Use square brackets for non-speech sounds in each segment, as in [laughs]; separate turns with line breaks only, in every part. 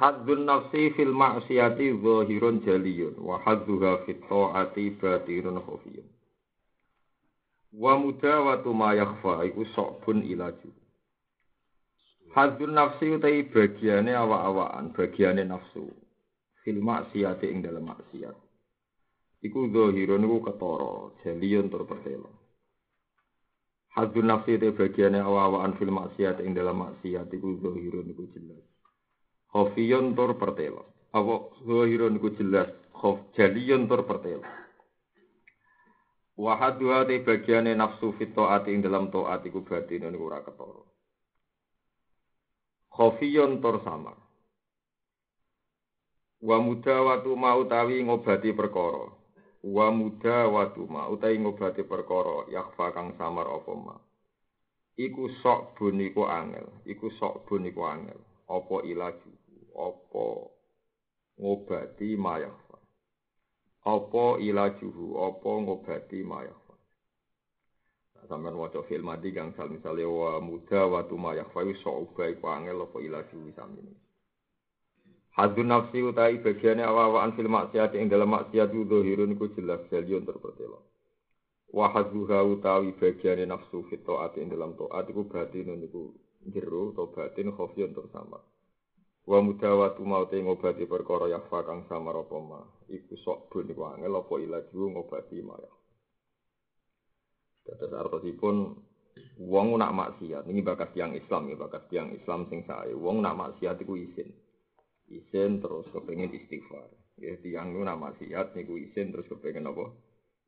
Hadzun nafsi fil ma'siyati zahirun jaliyun wa hadzuha fit ta'ati batirun khafiyun. Wa mudawatu ma yakhfa iku sokbun ilaju. Hadzun nafsi utai bagiane awak-awakan, bagiane nafsu. Fil ma'siyati ing dalam maksiat. Iku zahirun iku ketara, jaliyun tur pertelo. Hadzun nafsi utai bagiane awak-awakan fil ma'siyati ing dalam maksiat iku zahirun iku jelas. Khofiyun tur pertelo. Apa zahirun iku jelas, khof jaliyun tur pertelo. Wahadua te bagiane nafsu fit taati ing dalam taat iku batin niku ora ketara. Khofiyun tur sama. Wa muda watu ma utawi ngobati perkara. Wa muda watu ma utawi ngobati perkara yakfa kang samar apa ma. Iku sok bun iku angel, iku sok bun iku angel. Apa ilaju? Apa ngobati mayafa apa ilajuhu apa ngobati mayafa sampean waca film mati kang sal misale wa muda wa tu mayafa iso uga iku angel apa ilajuhu samene Hadun nafsi utai bagiannya awal-awalan fil maksiat ing dalam maksiat itu dohirun iku jelas jalion terpertelo. Wahaduha utawi bagiannya nafsu fit to'at ing dalam to'at iku batin niku jero atau batin khofion tersamar. Wa mudawatu maute ngobati perkara yakfa kang samar apa ma. Iku sok bun iku angel apa ilaju ngobati ma ya. Dados artosipun wong nak maksiat ini bakas tiang Islam ya bakas tiang Islam sing sae. Wong nak maksiat iku isin. Isin terus kepengen istighfar. Ya tiang nu nak maksiat niku isin terus kepengen apa?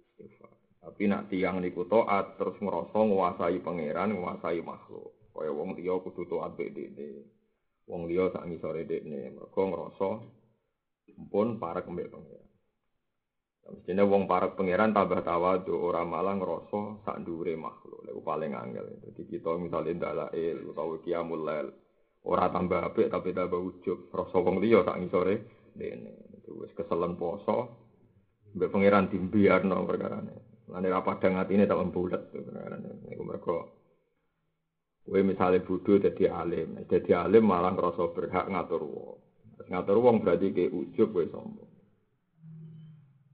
Istighfar. Tapi nak tiang niku taat terus ngerasa nguasai pangeran, nguasai makhluk. Kaya wong liya kudu taat mbek Wong liya sak ngisore dekne, mergo ngrasa pun para kembek pangeran. Mestinya wong para pangeran tambah tawadu ora malah ngrasa sak dhuwure makhluk. Lha paling angel. Jadi kita misalnya ndalail utawa qiyamul lail ora tambah apik tapi tambah ujub. Rasa wong liya sak ngisore dekne. Wis keselen poso. Mbek pangeran dimbiarno perkarane. Lan ora padang atine tak bulet perkarane. Iku mergo Kowe misale bodho dadi alim, dadi alim malah ngrasa berhak ngatur wong. Ngatur wong berarti ke ujub kowe sombong.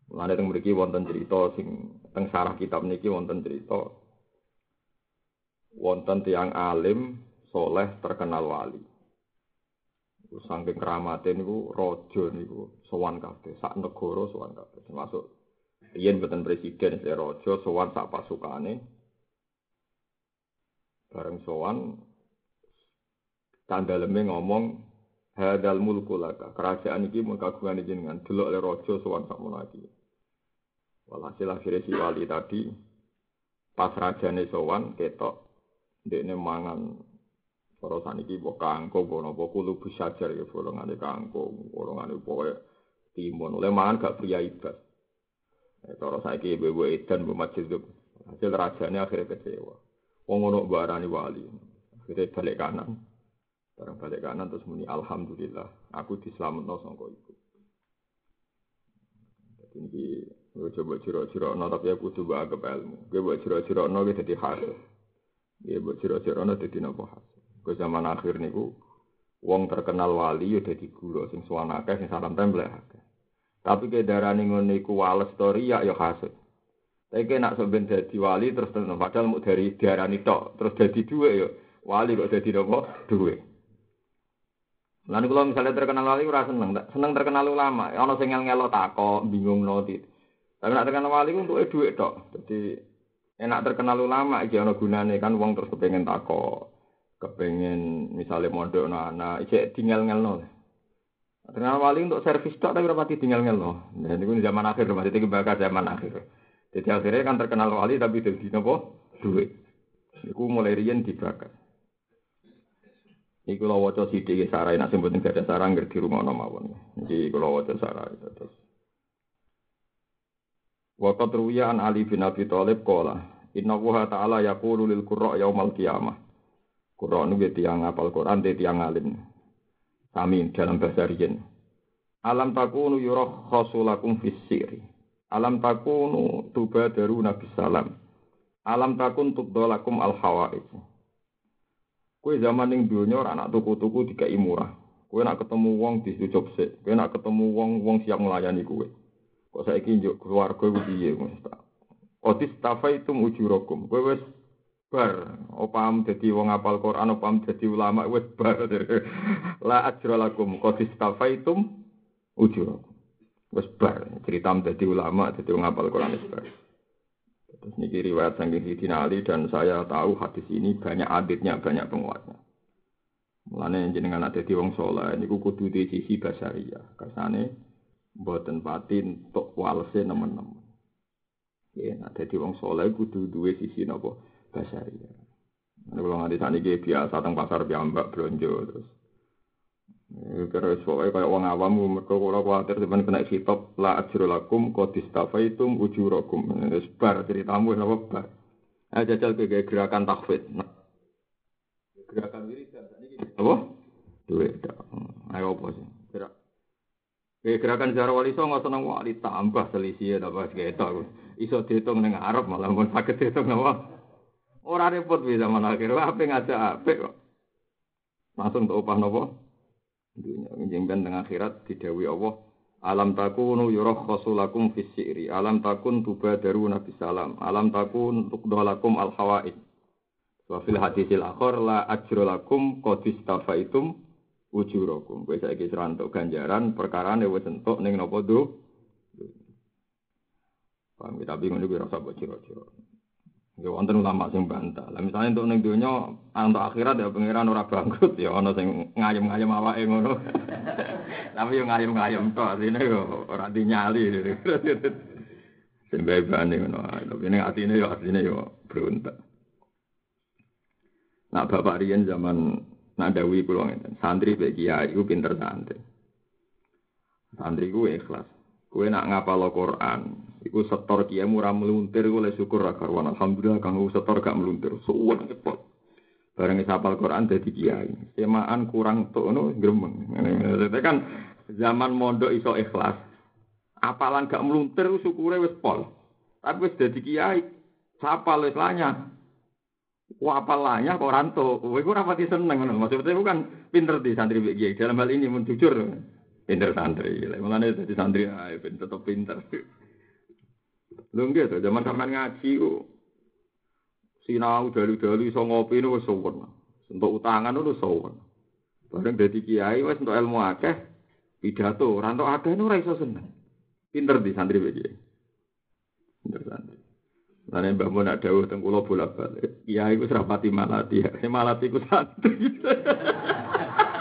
Mulane teng mriki wonten cerita sing teng sarah kitab niki wonten cerita wonten tiang alim soleh terkenal wali. Sangking keramate niku raja niku sowan kabeh, sak negara sowan kabeh, termasuk yen boten presiden, raja sowan sak pasukane. Bareng sowan tandaleme ngomong hadal mulku laka. Kerajaan iki mun kagungan jenengan delok le raja sowan sakmono iki. Walhasil akhirnya si wali tadi pas rajane sowan ketok ndekne mangan. Para saniki mbok kangkung apa napa kulo bisajar ya bolongane kangkung bolongane pokoke timun. Oleh mangan gak priya ibad Eh, cara saiki ibu-ibu edan bu masjid hasil rajane akhirnya kecewa. Wong ngono barani wali. Akhirnya balik kanan. Barang balik kanan terus muni alhamdulillah aku diselametno sangka iku. Jadi ini gue coba ciro-ciro no tapi aku tuh baga ilmu. Gue buat ciro-ciro no gue jadi hasil. Gue buat ciro-ciro no jadi nopo hasil. Gue zaman akhir niku wong terkenal wali ya dadi gula sing suwan akeh sing salam akeh. Tapi ke darane ngono iku wales story ya ya hasil. Tapi nak sampeyan dadi wali terus terus padahal mau dari diarani tok, terus dadi dhuwit ya. Wali kok dadi napa? Dhuwit. Lan kalau misalnya terkenal wali ora seneng, seneng terkenal ulama. Ana sing ngel-ngelo tako, bingung no Tapi nak terkenal wali untuk dhuwit tok. Jadi enak terkenal ulama iki ana gunane kan wong terus kepengen tako. Kepengen misalnya mondok no anak, iki tinggal-ngelno. Terkenal wali untuk servis tok tapi rapati tinggal ngelno. Nah, ini zaman akhir, masih tinggi bakal zaman akhir. Jadi akhirnya kan terkenal wali tapi jadi nopo duit. Iku mulai rian dibakar. Iku lo waca sidik sarai nak sing penting ada sarang ngerti rumah mawon. Jadi kalau waca sarai terus. Waqat ruwiya an Ali bin Abi Thalib qala Inna wuha ta'ala yaqulu lil qurra yaumal qiyamah. Qurra niku tiyang apal Quran te tiyang alim. Sami dalam bahasa riyen. Alam takunu yurah khasulakum fis sirri. Alam takunu tuba daru nabi salam. Alam takun tubdolakum al hawaij. Kue zaman ning dunya ora anak tuku-tuku dikai murah. Kowe nak ketemu wong disucup sik, kowe nak ketemu wong wong siap melayani kowe. Kok saiki njuk keluarga ku piye Mustafa? Otis tafaitum ujurakum. Kowe wis bar opam dadi wong apal Quran opam dadi ulama wis bar [laughs] la ajra lakum qad istafaitum ujurakum wis bar cerita dadi ulama dadi wong apal Quran bar terus niki riwayat saking Sidina Ali dan saya tahu hadis ini banyak aditnya banyak penguatnya Mulane jenengan ada di wong soleh niku kudu di sisi basaria. Kersane mboten pati untuk walse nemen-nemen. Ya, ada di wong soleh kudu duwe sisi napa basaria. Ini kalau nganti saat ini biasa teng pasar piyambak belanja terus. Kira soalnya kayak wong awam, mereka kalau khawatir sebenarnya kena kitab la ajrulakum kodistafaitum ujurakum. Sebar ceritamu apa bar. Ayo jajal ke gerakan takfid. Nah, gerakan ini apa? Duit. Ayo apa sih? Gerak. Gerakan Zara Wali Songo seneng wali tambah selisih apa segitu. Iso dihitung dengan Arab malah mau sakit dihitung apa? Orang repot bisa mana akhir. Apa ngajak apa kok? Langsung untuk upah nopo? Dunia menjengben dengan akhirat didawi Allah. Alam takunu yurah khasulakum fis syi'ri. Alam takun tubadaru nabi salam. Alam takun tukdolakum al hawaid. Wa fil hadisil akhir la ajrolakum qadis tafaitum ujurakum. Kowe saiki serantuk ganjaran perkara wis entuk ning napa do. Paham kita bingung iki rasa mbok cira-cira. Ya wonten ulama sing bantah. Lah misalnya untuk ning donya untuk akhirat ya pangeran ora bangkrut ya ana sing ngayem-ngayem awake ngono. [laughs] Tapi yo ngayem-ngayem tok artine yo ora dinyali. [laughs] Sing bebane ngono. Tapi ning atine yo artine yo berontak. Nah bapak Rian zaman nadawi pulau ngeten, santri bagi kiai ku pinter santri. Santri ku ikhlas. Kue nak ngapal Quran, iku setor kiai murah meluntir gue syukur ra karuan. Alhamdulillah kang setor gak meluntir. Suwun cepet. Bareng sapal Quran dadi kiai. Semaan kurang tuh no gremeng. Itu kan zaman mondok iso ikhlas. Apalan gak meluntir syukure wis pol. Tapi wis dadi kiai. Sapal wis lanyah. Wah apalanya kok ranto, kowe ku rapati seneng ngono. Maksudnya bukan pinter di santri BG. Dalam hal ini mun jujur pinter santri. Mulane dadi santri ae tetep pinter. Lho nggih to, zaman sampean ngaji ku sinau dalu-dalu iso ngopi niku wis suwun. Untuk utangan niku suwun. Bareng dadi kiai wis untuk ilmu akeh pidato, ranto akeh niku ora iso seneng. Pinter di santri BG. Pinter santri. Lain Mbak Mun nak dawuh teng kula bolak-balik. Iya iku serapati malati. Malati iku santri. [laughs]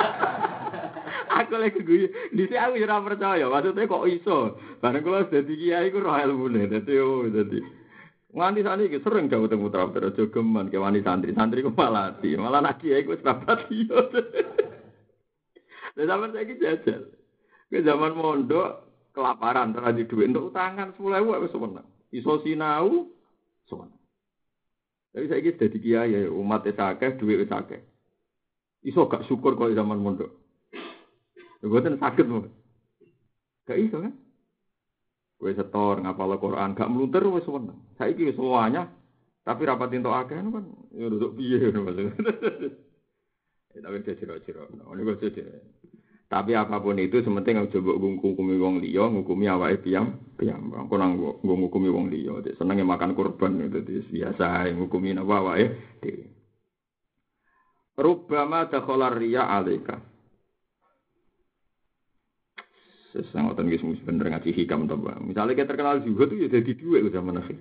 lagi gue di aku ora percaya. Maksudnya kok iso? Bareng kula dadi kiai iku roh ilmune. Dadi oh dadi Nganti saat ini sering jauh temu putra putra jogeman ke wani santri santri ku malati malah nak kiai ku serapati yo. Dan zaman saya jajal ke zaman mondok kelaparan terjadi duit untuk utangan sepuluh ribu aku sebenarnya. Iso sinau sowan. Tapi saya gitu jadi kiai ya umat sakit, duit sakit. Iso gak syukur kalau zaman mondok. Gue sakit mau. Gak iso kan? Gue setor ngapal Quran, gak melunter wes seneng. Saya gitu semuanya, tapi rapat untuk akeh kan ya duduk piye maksudnya. [laughs] Tapi dia gue jadi. Tapi apa pun itu sementing aja mbok ngukumi wong liya, ngukumi awake piyam, piyam. Engko nang ngukumi wong liya, senenge makan kurban itu biasa ngukumi napa awake dakhala riya alaika. Sesangoten wis bener ngaji hikam to, Misalnya kita terkenal itu ya jadi duit zaman akhir.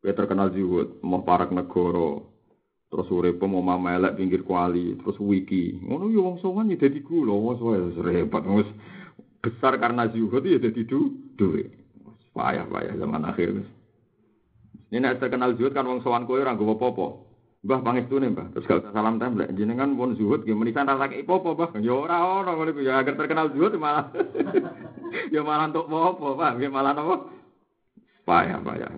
Kita terkenal zuhud, mau parak negara, terus urip mau mama elek pinggir kuali terus wiki. Ngono yo wong sowan ya dadi wong wis repot wis besar karena zuhud ya dadi du duwe payah payah zaman akhir ini nek terkenal zuhud kan wong sowan kowe ora nggo apa-apa Mbah pangestune Mbah. Terus gak usah salam templek jenengan pun zuhud nggih menisan ra lagi apa Mbah. Ya ora ono ngono ya agar terkenal zuhud malah ya malah untuk apa Pak nggih malah apa? Payah payah.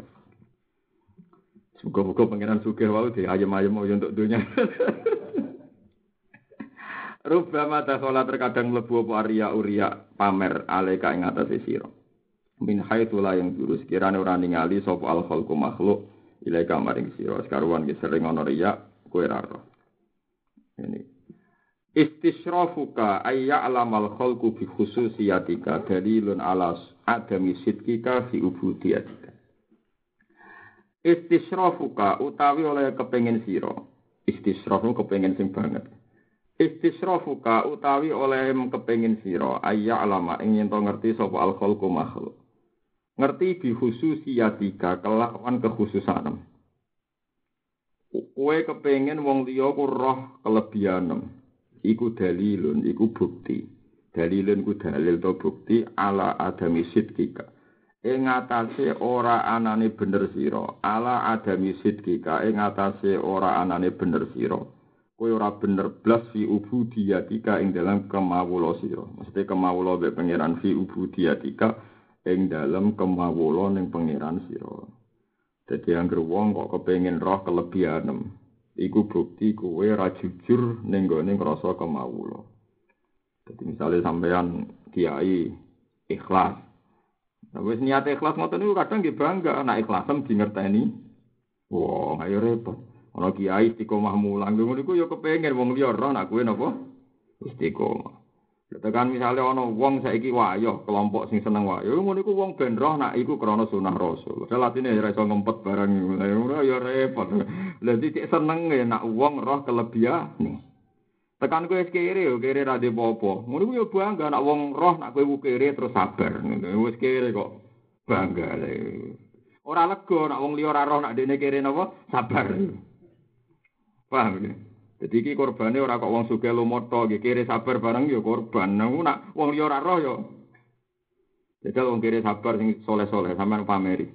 Muga-muga pengiran sugih wau di ayem-ayem mau untuk dunia. [laughs] Rubama dakhala terkadang mlebu apa arya uria pamer alaika ing atase sira. Min haitsu la yang jurus kirane ora ningali sapa al makhluk ilaika maring sira. Sekaruan ki sering ana riya kowe ra Ini.
Istisrafuka ayya alamal khalqu bi khususiyatika dalilun ala adami sidkika fi ubudiyatika. Istisrafuka utawi oleh kepengin sira. Istisrafu kepengin sing banget. Istisrafuka utawi oleh kepengin sira ayya alama ing yen ngerti sapa al khalqu makhluk. Ngerti bi khususiyatika kelawan kekhususanem. Kowe kepengin wong liya ku roh kelebihanem. Iku dalilun iku bukti. Dalilun ku dalil to bukti ala adami sidkika ing atase ora anane bener sira. Ala adami sidkika ing atase ora anane bener sira. Kowe ora bener blas fi ubudiyatika ing dalam kemawula sira. Mesti kemawula be pangeran fi ubudiyatika ing dalam kemawula ning pangeran sira dadi anggere wong kok kepengin roh kelebihanem iku bukti kowe ra jujur ning gone ngrasa kemawula. Dadi misale sampean kiai ikhlas. Nah, wis niat ikhlas ngoten niku kadang nggih bangga nek ikhlasem di ngerteni. Wah, ayo repot. Ana kiai istiqomah mulang ngono niku ya kepengin wong liya roh nek kowe napa istiqomah. Tekan misalnya ana wong saiki wayo, kelompok sing seneng wayo, ngono iku wong ben roh nak iku krana sunah Rasul. Padahal atine ora iso ngempet barang ngono ya repot. Lah cek seneng ya nak wong roh kelebihan. Tekan kowe wis kere yo kere ra de apa. Ngono iku ya bangga nak wong roh nak kowe kere terus sabar. Wis kere kok bangga. Ora lega nak wong liya ora roh nak dene kere napa sabar. Paham ya? Jadi iki korbane ora kok wong sugih lumoto nggih kire sabar bareng ya korban. Nang nak wong liya roh ya. Jadi wong sabar sing soleh-soleh sampean pameri.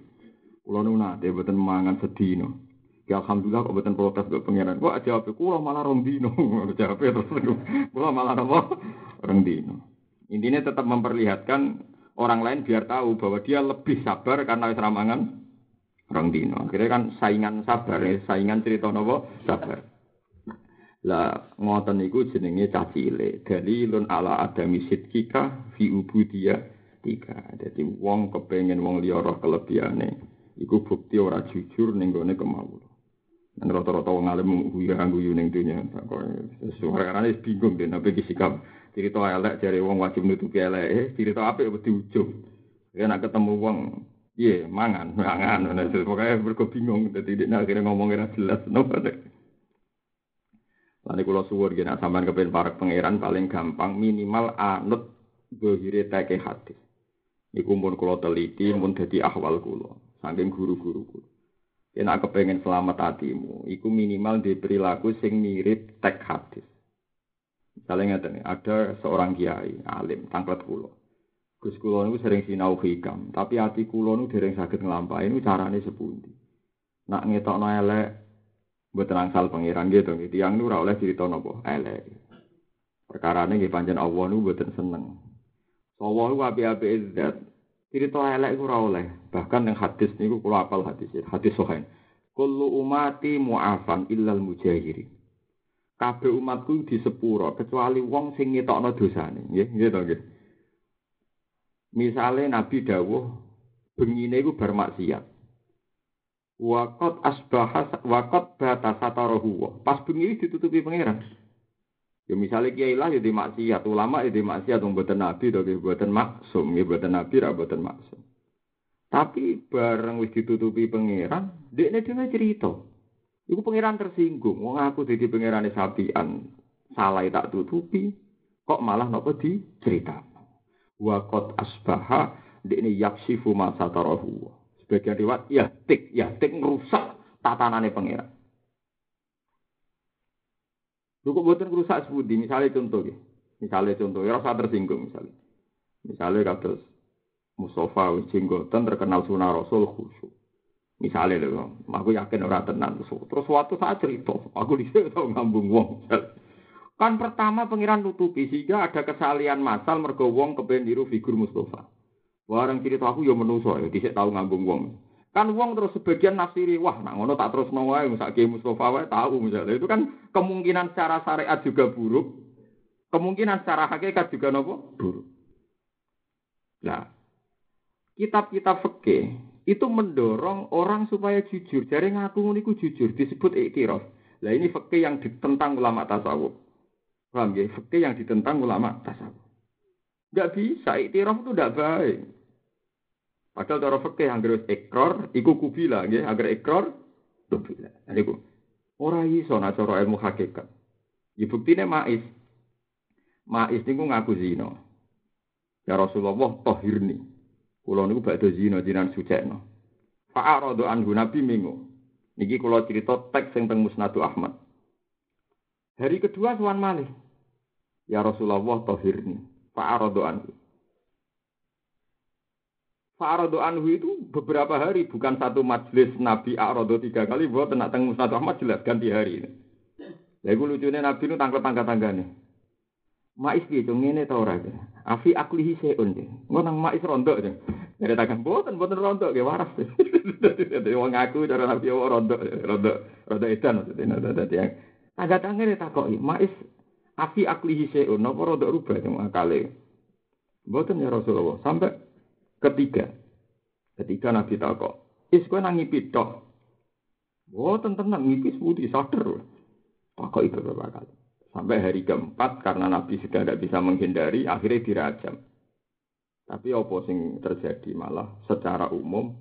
Kula nu nate mboten mangan sedino. Ya alhamdulillah kok mboten protes kok pangeran. Kok jawab kula malah rong dino. [laughs] jawab terus kula malah apa? Rong dino. Intinya tetap memperlihatkan orang lain biar tahu bahwa dia lebih sabar karena wis ramangan rong dino. Akhirnya kan saingan sabar, ya. saingan cerita nopo sabar. Lah ngoten niku jenenge cah cilik. Dalilun ala adami sidkika fi ubudiyah tiga. Jadi wong kepengen wong liya roh kelebihane iku bukti ora jujur ning gone kemawon. Dan rata-rata wong alim guyu guyu ning dunya. Suara bingung deh nabi sikap. Cerita elek jare wong wajib nutupi elek, eh, cerita apik wedi ujung. Ya nak ketemu wong Iya, mangan, mangan. Pokoknya mereka bingung. Jadi akhirnya ngomongnya jelas. Nopo deh. Lalu kalau suwur gini, sampean kepen para pangeran paling gampang minimal anut bohire teke hati. Iku pun kalau teliti, pun jadi ahwal kulo, saking guru-guru kulo. Kena kepengen selamat hatimu, iku minimal di perilaku sing mirip tek hadis. Misalnya nih, ada seorang kiai, alim, tangklet kulo. Gus kulo niku sering sinau hikam, tapi hati kulo niku dereng sakit ngelampain, ini carane sepundi. Nak ngetokno elek, Mboten angsal pangeran gitu, tiang nu ora oleh cerita napa elek. Perkarane nggih pancen Allah nu mboten seneng. Allah ku api-api zat. Cerita elek ora oleh. Bahkan yang hadis niku kula apal hadis hadis sahih. Kullu umati mu'afan illal mujahirin. Kabeh umatku disepuro kecuali wong sing ngetokno dosane, nggih, nggih to nggih. Misale Nabi dawuh bengine iku bar maksiat. Wakot asbahas wakot bata satarahu. Pas bengi ditutupi pangeran. Ya misalnya kiai lah ya maksiat, ulama ya di maksiat, buatan nabi, atau buatan maksum, ya buatan nabi, ra buatan maksum. Tapi bareng wis ditutupi pangeran, dia dia cerita. Iku pangeran tersinggung, wong aku jadi pangeran sapian, salah tak tutupi, kok malah nopo di cerita. Wakot asbaha, ini yaksifu masa tarahu. Sebagian riwayat ya tik, ya tik ngerusak tatanane pangeran. Lu kok buatan ngerusak sebudi, misalnya contoh ya. Misalnya contoh, ya rasa tersinggung misalnya. Misalnya kados Mustafa wis jenggoten terkenal sunah Rasul khusyuk. Misalnya lho, aku yakin orang tenan terus suatu saat cerita, aku dhisik tau ngambung wong. Kan pertama pangeran nutupi sehingga ada kesalian masal mergo wong figur Mustafa. Warang cerita aku ya menuso ya, dhisik tau ngambung wong. Kan wong terus sebagian nafsiri, wah nak ngono tak terus misak Ki Mustofa wae tahu misalnya. Itu kan kemungkinan secara syariat juga buruk. Kemungkinan secara hakikat juga nopo buruk. Nah, kitab-kitab fikih itu mendorong orang supaya jujur. Jadi ngaku niku jujur disebut iktiraf. Lah ini fikih yang ditentang ulama tasawuf. Paham ya? Fikih yang ditentang ulama tasawuf. Enggak bisa, iktiraf itu tidak baik. Padahal cara fikih yang harus ekor, iku kubila, ya, agar ekor, kubila. Jadi ku, orang iso cara ilmu hakikat. Ya buktine mais. Mais niku ngaku zina. Ya Rasulullah tohirni. Kulo niku badhe zina jinan sucekno. Fa'aradu anhu Nabi minggu. Niki kula cerita teks sing teng Musnadu Ahmad. Hari kedua tuan malih. Ya Rasulullah tohirni. Fa'aradu anhu. Fa'aradu anhu itu beberapa hari, bukan satu majelis Nabi A'radu tiga kali, buat tenak teng Musnad Ahmad jelas ganti hari ini. Lha iku lucune Nabi nu tangkep tangga-tanggane. Mais piye to ngene ta ora? Afi aklihi seun. Ngono nang mais rontok. Dari tangan boten boten rontok ge waras. Dadi wong aku cara Nabi rontok rontok rontok edan dadi yang tangga-tanggane takoki mais afi aklihi seun napa rontok rubah yang akale. Boten ya Rasulullah sampai ketiga. Ketika Nabi takok, "Is kowe nang ngipi tok?" Boten tenan ngipis putih sadar. Takok itu beberapa kali. Sampai hari keempat karena Nabi sudah tidak bisa menghindari, akhirnya dirajam. Tapi apa sing terjadi malah secara umum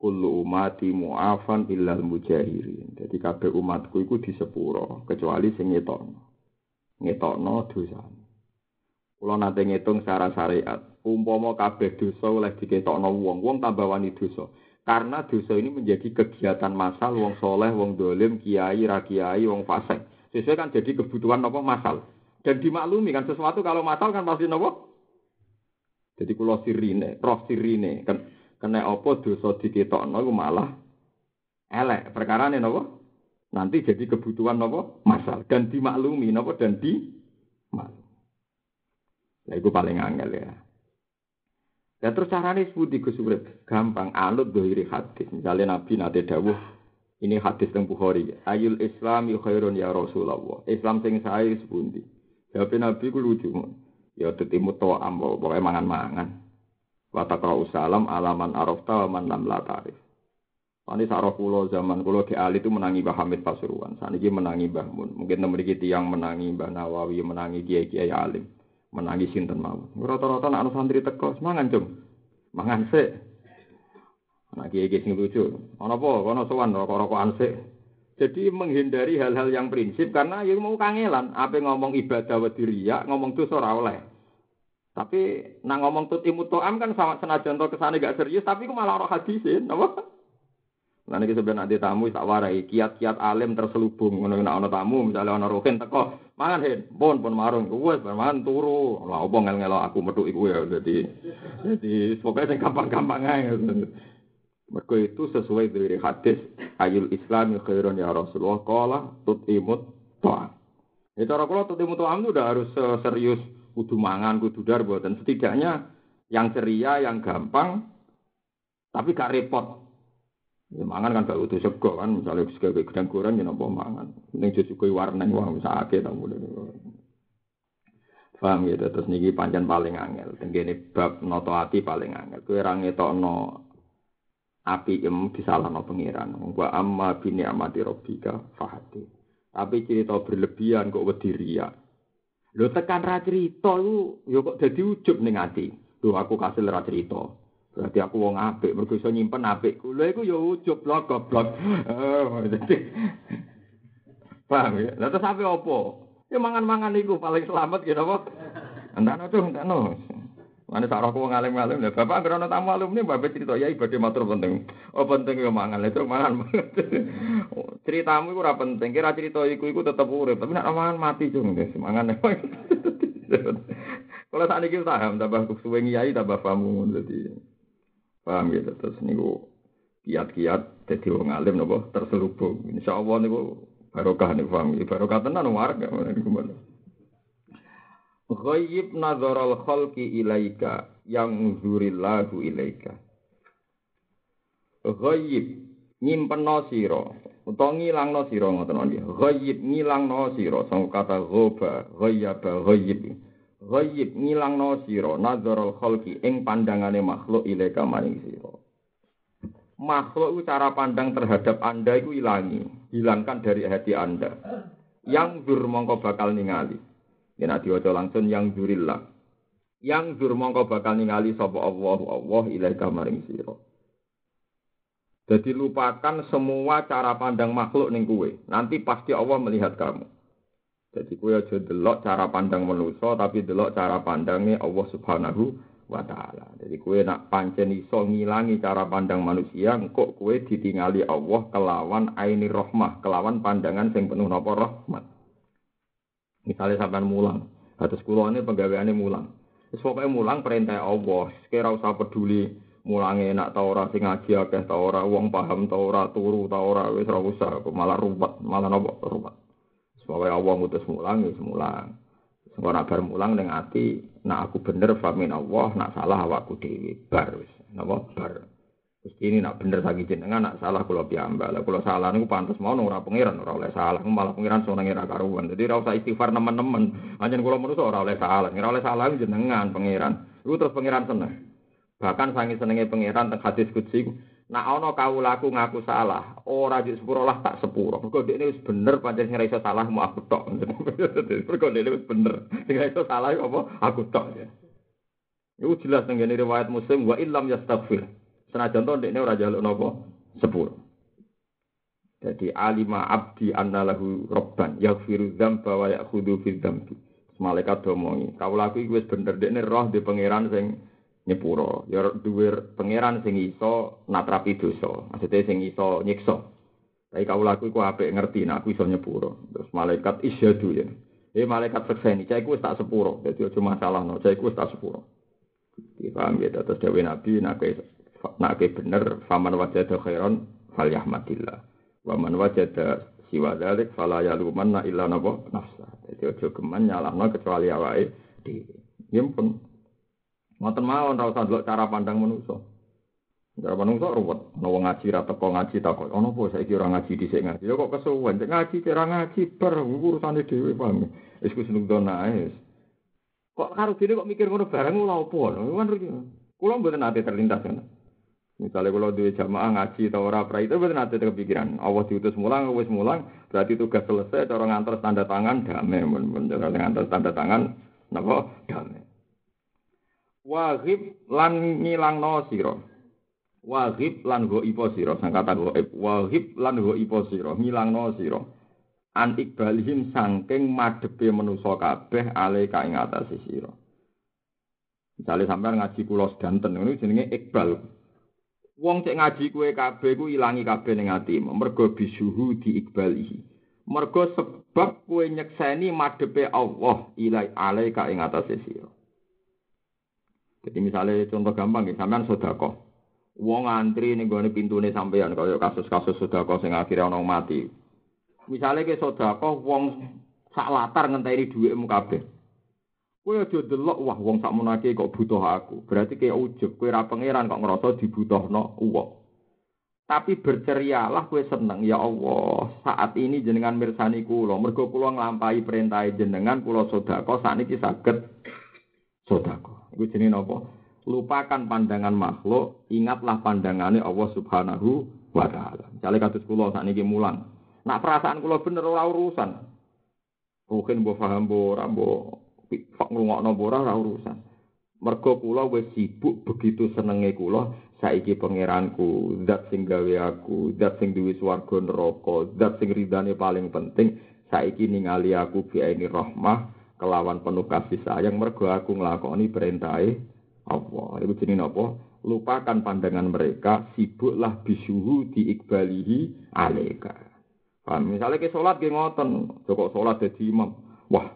kullu umati mu'afan illal mujahirin. Jadi kabeh umatku itu disepuro kecuali sing. Ngetokno dosa. Kula nate ngitung secara syariat, umpama kabeh dosa oleh diketokno wong, wong tambah wani dosa. Karena dosa ini menjadi kegiatan masal wong soleh, wong dolim, kiai, rakiai, wong fasik. Sesuai kan jadi kebutuhan apa masal. Dan dimaklumi kan sesuatu kalau masal kan pasti nopo. Jadi kalau sirine, roh sirine kan kena apa dosa diketokno iku malah elek. Ini nopo? Nanti jadi kebutuhan nopo masal dan dimaklumi nopo dan di maklum. Nah, itu paling angel ya. Ya terus caranya seperti Gus gampang anut dohiri hadis. Misalnya Nabi nate dawuh ini hadis teng Bukhari. Ayul Islam khairun ya Rasulullah. Islam sing sae sepundi. Jawab Nabi ku lucu. Ya tetimu to ambo pokoke mangan-mangan. Wa taqra'u salam alaman arafta wa man lam. Ini sarah kulo zaman kulo di Ali itu menangi Mbah Hamid Pasuruan. Saat ini menangi Mbah Mun. Mungkin memiliki tiang menangi Mbah Nawawi, menangi Kiai Kiai Alim, menangi Sinten Mawon. Rata-rata anak santri teko, semangan cung, mangan sih. Nah, kiai kiai sing lucu. Ono apa? Ono sowan rokok-rokokan sik. Jadi menghindari hal-hal yang prinsip karena ya mau kangelan. Apa ngomong ibadah wadiria, ngomong dosa ora oleh. Tapi nang ngomong tut imut to'am kan sama senajan to kesane gak serius, tapi ku malah ora hadisin, apa? Nah ini sebenarnya nanti tamu tak warai. Kiat-kiat alim terselubung. Ngono nek ana tamu misalnya ana rohin teko mangan hen. Pun pun marung. Wes mangan turu. Lah opo ngel-ngelo aku metu iku ya. Dadi dadi pokoke sing gampang-gampang ae. Mereka itu sesuai dari hadis ayul Islam khairun ya Rasulullah kala tutimut to'am. Ya cara kula tutimut to'am itu udah harus serius. Kudu mangan, kudu dar dan setidaknya yang ceria, yang gampang tapi gak repot. Ya mangan kan gak utuh sego kan, misalnya sego gedang goreng ya nopo mangan. Ning warna wah bisa ake tamu Paham gitu, terus niki panjang paling angel. Tenggene bab noto hati paling angel. Kue ra ngetokno api em disalahno pangeran. Wa amma bi ni'mati rabbika fahati. Tapi cerita berlebihan kok wedi riya. Tekan ra cerita iku ya kok dadi ujub ning ati. Lho aku kasil ra cerita. Berarti aku wong apik, mergo iso nyimpen apikku. Lho iku ya ujub lho goblok. Paham ya? Lah terus apa opo? Ya mangan-mangan iku paling selamat gitu apa? Entah tuh, entah no. Mana tak rokok ngalim ngalim lah. Bapak karena tamu alumni bapak cerita ya ibadah matur penting. Oh penting ya mangan itu mangan. [laughs] Ceritamu itu ora penting. Kira cerita iku iku tetep urip. Tapi nak mangan mati cung guys. Mangan. [laughs] Kalau saat ini paham tambah suwe ngiyai tambah paham jadi paham gitu terus niku kiat-kiat jadi wong alim nopo terselubung. Insyaallah niku barokah nih paham. Barokah tenan warga. Ghayyib nadharal khalqi ilaika yang zurillahu ilaika. Ghayyib nyimpenno sira utawa ngilangno sira ngoten nggih. Ghayyib ngilangno sira sang kata ghaba, ghayyaba, ghayyib. Ghayyib ngilangno sira nadharal khalqi ing pandangane makhluk ilaika maring sira. Makhluk cara pandang terhadap Anda itu hilangi, hilangkan dari hati Anda. Yang zur mongko bakal ningali.
Yen diwaca langsung yang zurillah. Yang zur mongko bakal ningali sapa Allah Allah ilaika maring sira. Jadi lupakan semua cara pandang makhluk ning kuwe. Nanti pasti Allah melihat kamu. Jadi kue aja delok cara pandang manusia tapi delok cara pandangnya Allah Subhanahu wa taala. Jadi kue nak pancen iso ngilangi cara pandang manusia, kok kue ditingali Allah kelawan aini rahmah, kelawan pandangan sing penuh napa rahmat. Misalnya sampean mulang, atus kula ini mulang. Wis pokoke mulang perintah Allah, kira usah peduli mulange enak ta ora sing ngaji akeh ta ora, wong paham ta ora, turu ta ora, wis ora usah, malah ruwet, malah napa ruwet. Pokoknya Allah ngutus mulang, ya mulang. Engko nak bar mulang ning ati, nak aku bener famin Allah, nak salah awakku dhewe. Bar wis. Napa bar. Terus ini nak bener saking jenengan, nak salah kula piyambak. Lah kula salah niku pantes mau ora pangeran, ora oleh salah. Malah pangeran seneng ora karuan. Dadi ora usah istighfar nemen-nemen. Anjen kula manusa ora oleh salah. Ora oleh salah jenengan pangeran. Iku terus pangeran seneng. Bahkan sangi senenge pangeran teng hadis qudsi Nak ana kawulaku ngaku salah, ora di sepuro lah tak sepuro. Mergo dekne wis bener pancen sing iso salah mau aku tok. [laughs] Mergo dekne wis bener. Sing iso salah apa aku tok ya. Iku jelas nang ngene riwayat Muslim wa illam yastaghfir. Senajan to dekne ora jaluk napa sepuro. Jadi alima abdi anna lahu rabban yaghfiru dzamba wa ya'khudhu fi dzambi. Malaikat domongi, kawulaku iki wis bener dekne roh di pangeran sing nyepuro. Ya duwe pangeran sing iso natrapi dosa. Maksudnya sing iso nyiksa. Tapi kau laku iku apik ngerti nek aku iso nyepuro. Terus malaikat isyadu ya. Eh malaikat sekseni, cah iku tak sepuro. Dadi aja masalah no, cah iku tak sepuro. Dipaham ya terus dewe Nabi nek nek bener faman wajada khairan falyahmadillah. Wa man wajada siwa dzalik fala yalumanna illa nafsa. Dadi aja geman nyalahno kecuali awake dhewe. Ya pun Ngoten mawon ora usah delok cara pandang manusa. Cara manusa ruwet. Ono wong ngaji ra teko ngaji takok. Ono apa saiki ora ngaji dhisik ngaji. Ya kok kesuwen cek ngaji cara ngaji ber urusane dhewe paham. Wis ku seneng. Kok karo dene kok mikir ngono bareng lha opo? Kan kula mboten ate terlintas kan. Misalnya kalau duwe jamaah ngaji atau ora pra itu betul nanti kepikiran. Allah diutus mulang, wis mulang, berarti tugas selesai. Cara ngantar tanda tangan damai, bener ngantar tanda tangan, napa damai. Wahib lan ngilangno sira. Wahib lan ipo sira, sang kata go Wahib lan ipo sira, ngilangno sira. An ikbalihim sangking madhepe manusa kabeh ale ka ing atase sira. Misale sampean ngaji kula sedanten ngono jenenge ikbal. Wong cek ngaji kue kabeh ku ilangi kabeh ning atimu, mergo bisuhu diikbalihi. Mergo sebab kue nyekseni madhepe Allah ilai ale ka ing atase sira. Jadi misalnya contoh gampang ya, sampean sodako. Wong antri nih gue pintune sampean kaya kasus-kasus sodako sing akhirnya orang mati. Misalnya ke sodako, wong sak latar ngenteni duit kabeh. Kowe aja delok wah wong sak menake kok butuh aku. Berarti kayak ujug, kowe ra pangeran kok ngerasa dibutuhno uang. Tapi bercerialah kowe seneng ya Allah. Saat ini jenengan mirsani kula, mergo kula nglampahi perintah jenengan kula sedekah sakniki saged sedekah. Iku jenenge napa? Lupakan pandangan makhluk, ingatlah pandangannya Allah Subhanahu wa taala. Misale kados kula sakniki mulang. Nak perasaan kula bener ora urusan. Mungkin mbok paham mbok ora mbok ngrungokno ora urusan. Mergo kula wis sibuk begitu senenge kula saiki pangeranku, zat sing gawe aku, zat sing duwe swarga neraka, zat sing ridane paling penting saiki ningali aku bi ini rahmah kelawan penuh kasih sayang mergo aku nglakoni perintahe Allah. Iku jenenge apa? Lupakan pandangan mereka, sibuklah bisuhu diikbalihi aleka. Paham? Misalnya ke sholat ke ngoten, joko sholat jadi imam. Wah,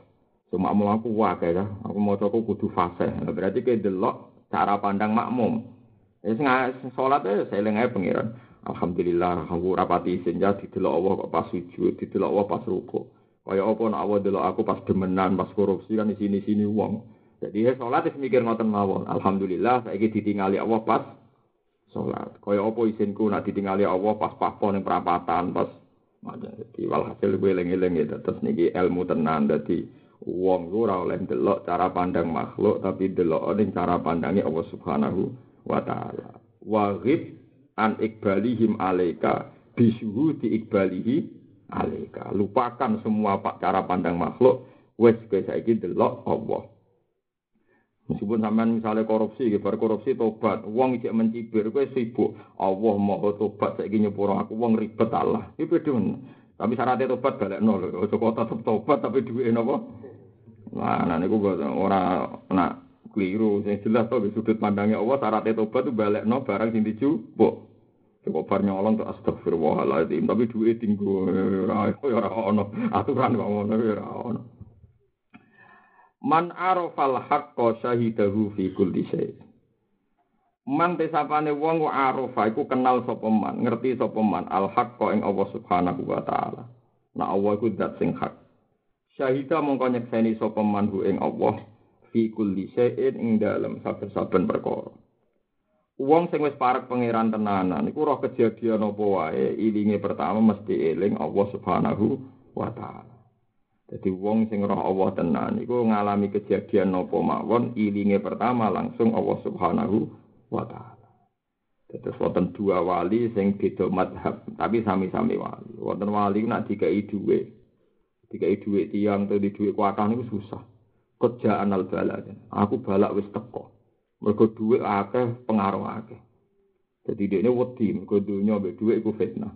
cuma mau aku wah kayak aku mau coba kudu fase. Berarti ke delok cara pandang makmum. Ya sholat ya saya lengai pengiran. Alhamdulillah, aku rapati senja didelok Allah kok pas sujud, didelok Allah pas rukuk. Kaya apa nak awak delok aku pas demenan, pas korupsi kan di sini-sini uang. Jadi ya sholat wis mikir ngoten mawon. Alhamdulillah saiki ditingali Allah pas sholat. Kaya apa isinku nak ditingali Allah pas papo ning perapatan, pas jadi walhasil gue eling-eling ya terus niki ilmu tenan dadi wong ku ora oleh delok cara pandang makhluk tapi delok ning cara pandangnya Allah Subhanahu wa taala. Waghib an ikbalihim alaika bisuhu di ikbalihi alika. Lupakan semua pak cara pandang makhluk,
Wes kowe saiki delok Allah. Meskipun sampean misalnya korupsi, bar korupsi tobat, uang ijek mencibir, kowe sibuk. Allah mau tobat saiki nyepuro aku uang ribet Allah. Iki beda Tapi syaratnya tobat balik nol. Ojo tetep tobat tapi duwe napa? Nah, nah niku ora nak keliru. Sing jelas to sudut pandangnya Allah syaratnya tobat tuh balik nol barang sing dijupuk. Cukup bar nyolong tuh astagfirullahaladzim, tapi duit tinggu ora ora ono aturan kok ngono ora ono. Man arafal haqqo syahidahu fi kulli syai. Man tesapane wong arafa iku kenal sapa man, ngerti sapa man al haqqo ing Allah Subhanahu wa taala. Nah Allah iku sing hak. Syahida mongko nyekseni sapa man ing Allah fi kulli syai'in ing dalem saben-saben perkara. Wong sing wis parek pangeran tenanan iku roh kejadian apa wae ilinge pertama mesti eling Allah Subhanahu wa taala. Jadi wong sing roh Allah tenan iku ngalami kejadian nopo mawon ilinge pertama langsung Allah Subhanahu wa taala. Jadi wonten dua wali sing beda madhab, tapi sami-sami wali. Wonten wali nak dikai dhuwit. Dikai dhuwit tiang atau di dhuwit kuatah niku susah. Kerjaan al. Aku balak wis teko. Mergo dhuwit akeh pengaruh akeh. Jadi dia ini wedi, mergo dunya mbek dhuwit iku fitnah.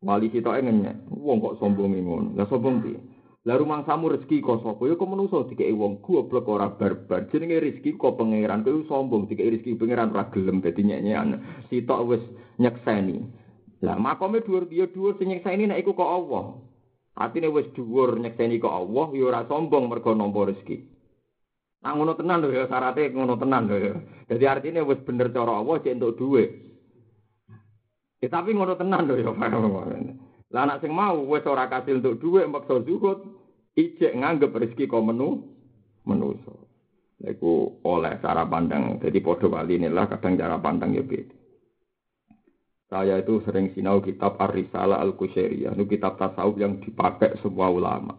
Wali kita ngenyek, wong kok sombong ngono. Lah sombong piye? Lah rumang samu rezeki kok sapa? Ya kok menungso dikeki wong goblok ora barbar. Jenenge rezeki kok pangeran kowe sombong dikeki rezeki pangeran ora gelem dadi nyek-nyekan. Sitok wis nyekseni. Lah makome dhuwur dia dhuwur sing nyekseni nek iku kok Allah. Atine wis dhuwur nyekseni kok Allah ya ora sombong mergo nampa rezeki. Nah ngono tenan lho ya syaratnya ngono tenan lho ya. Jadi artinya wis bener cara Allah cek entuk dhuwit. Ya tapi ngono tenan lho ya. Lah anak sing mau wis ora kasil untuk dhuwit maksa zuhud, ijek nganggep rezeki kok menu menuso. Iku oleh cara pandang. Jadi podo kali inilah kadang cara pandang ya beda. Saya itu sering sinau kitab Ar-Risalah Al-Kusyairiyah. Itu kitab tasawuf yang dipakai semua ulama.